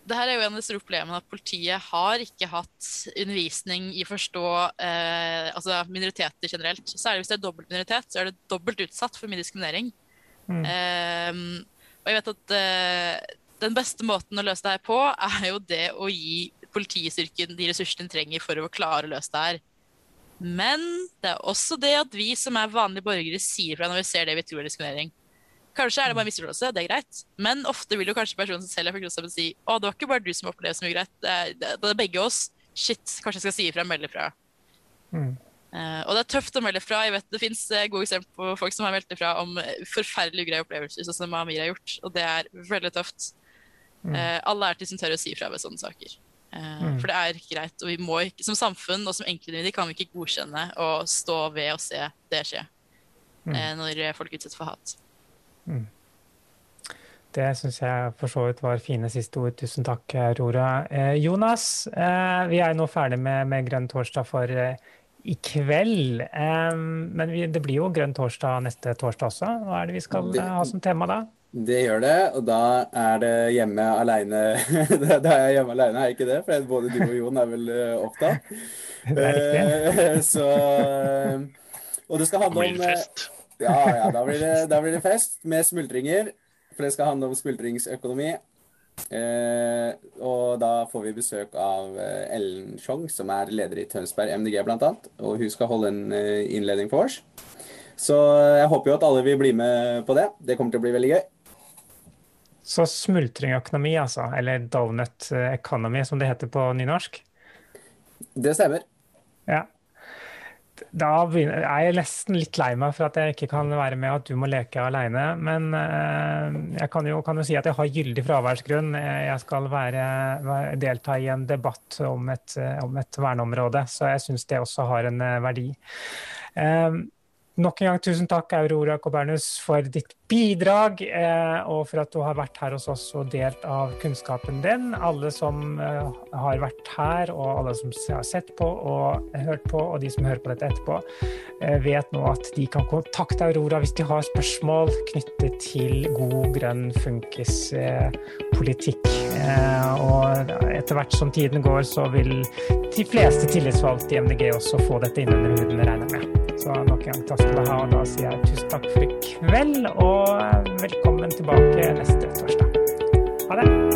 Det her er jo en av de store problemene at politiet har ikke hatt undervisning i å forstå eh, altså minoriteter generelt. Særlig hvis det er dobbelt minoritet, så er det dobbelt utsatt for mye diskriminering. Mm. Eh, og jeg vet at eh, den beste måten å løse det her på, er jo det å gi politistyrken de ressursene de trenger for å klare å løse det her. Men det er også det at vi som er vanlige borgere sier fra når vi ser det vi tror er diskriminering. Kanskje er det bare misforståelse, det er greit. Men ofte vil jo kanskje personen som selv er funksjonshemmet si å, det var ikke bare du som opplevde så mye greit, det er, det, det er begge oss. Shit, kanskje jeg skal si ifra melde ifra. Mm. Uh, og det er tøft å melde fra. Jeg vet Det fins uh, gode eksempler på folk som har meldt ifra om uh, forferdelig ugreie opplevelser, sånn som Amir har gjort, og det er veldig tøft. Mm. alle er til som tør å si ifra ved sånne saker. Mm. For det er ikke greit. Og vi må ikke, som samfunn og som enkeltindivider kan vi ikke godkjenne å stå ved og se det skje mm. når folk utsettes for hat. Mm. Det syns jeg for så vidt var fine siste ord. Tusen takk, Rora. Eh, Jonas, eh, vi er nå ferdig med, med Grønn torsdag for eh, i kveld. Eh, men vi, det blir jo Grønn torsdag neste torsdag også. Hva er det vi skal det, ha som tema da? Det gjør det, og da er det hjemme aleine Da er jeg hjemme aleine, er ikke det? For både du og Jon er vel eh, opptatt. Det er riktig. Eh, så Og det skal handle om ja, ja, da blir, det, da blir det fest med smultringer. For det skal handle om smultringsøkonomi. Eh, og da får vi besøk av eh, Ellen Chong, som er leder i Tønsberg MDG bl.a. Og hun skal holde en eh, innledning for oss. Så jeg håper jo at alle vil bli med på det. Det kommer til å bli veldig gøy. Så smultringøkonomi, altså. Eller donut economy, som det heter på nynorsk? Det stemmer. Ja. Da er jeg nesten litt lei meg for at jeg ikke kan være med, at du må leke alene. Men eh, jeg kan jo, kan jo, si at jeg har gyldig fraværsgrunn. Jeg skal være, delta i en debatt om et, om et verneområde, så jeg syns det også har en verdi. Nok en gang tusen takk, Aurora Cobernus, for ditt bidrag, eh, og for at du har vært her hos oss og delt av kunnskapen din. Alle som eh, har vært her, og alle som har sett på og hørt på, og de som hører på dette etterpå, eh, vet nå at de kan kontakte Aurora hvis de har spørsmål knyttet til god, grønn funkispolitikk. Og etter hvert som tiden går, så vil de fleste tillitsvalgte i MDG også få dette innunder huden, regner jeg med. Så nok en gang du ha, og da sier jeg tusen takk for i kveld, og velkommen tilbake neste torsdag. Ha det.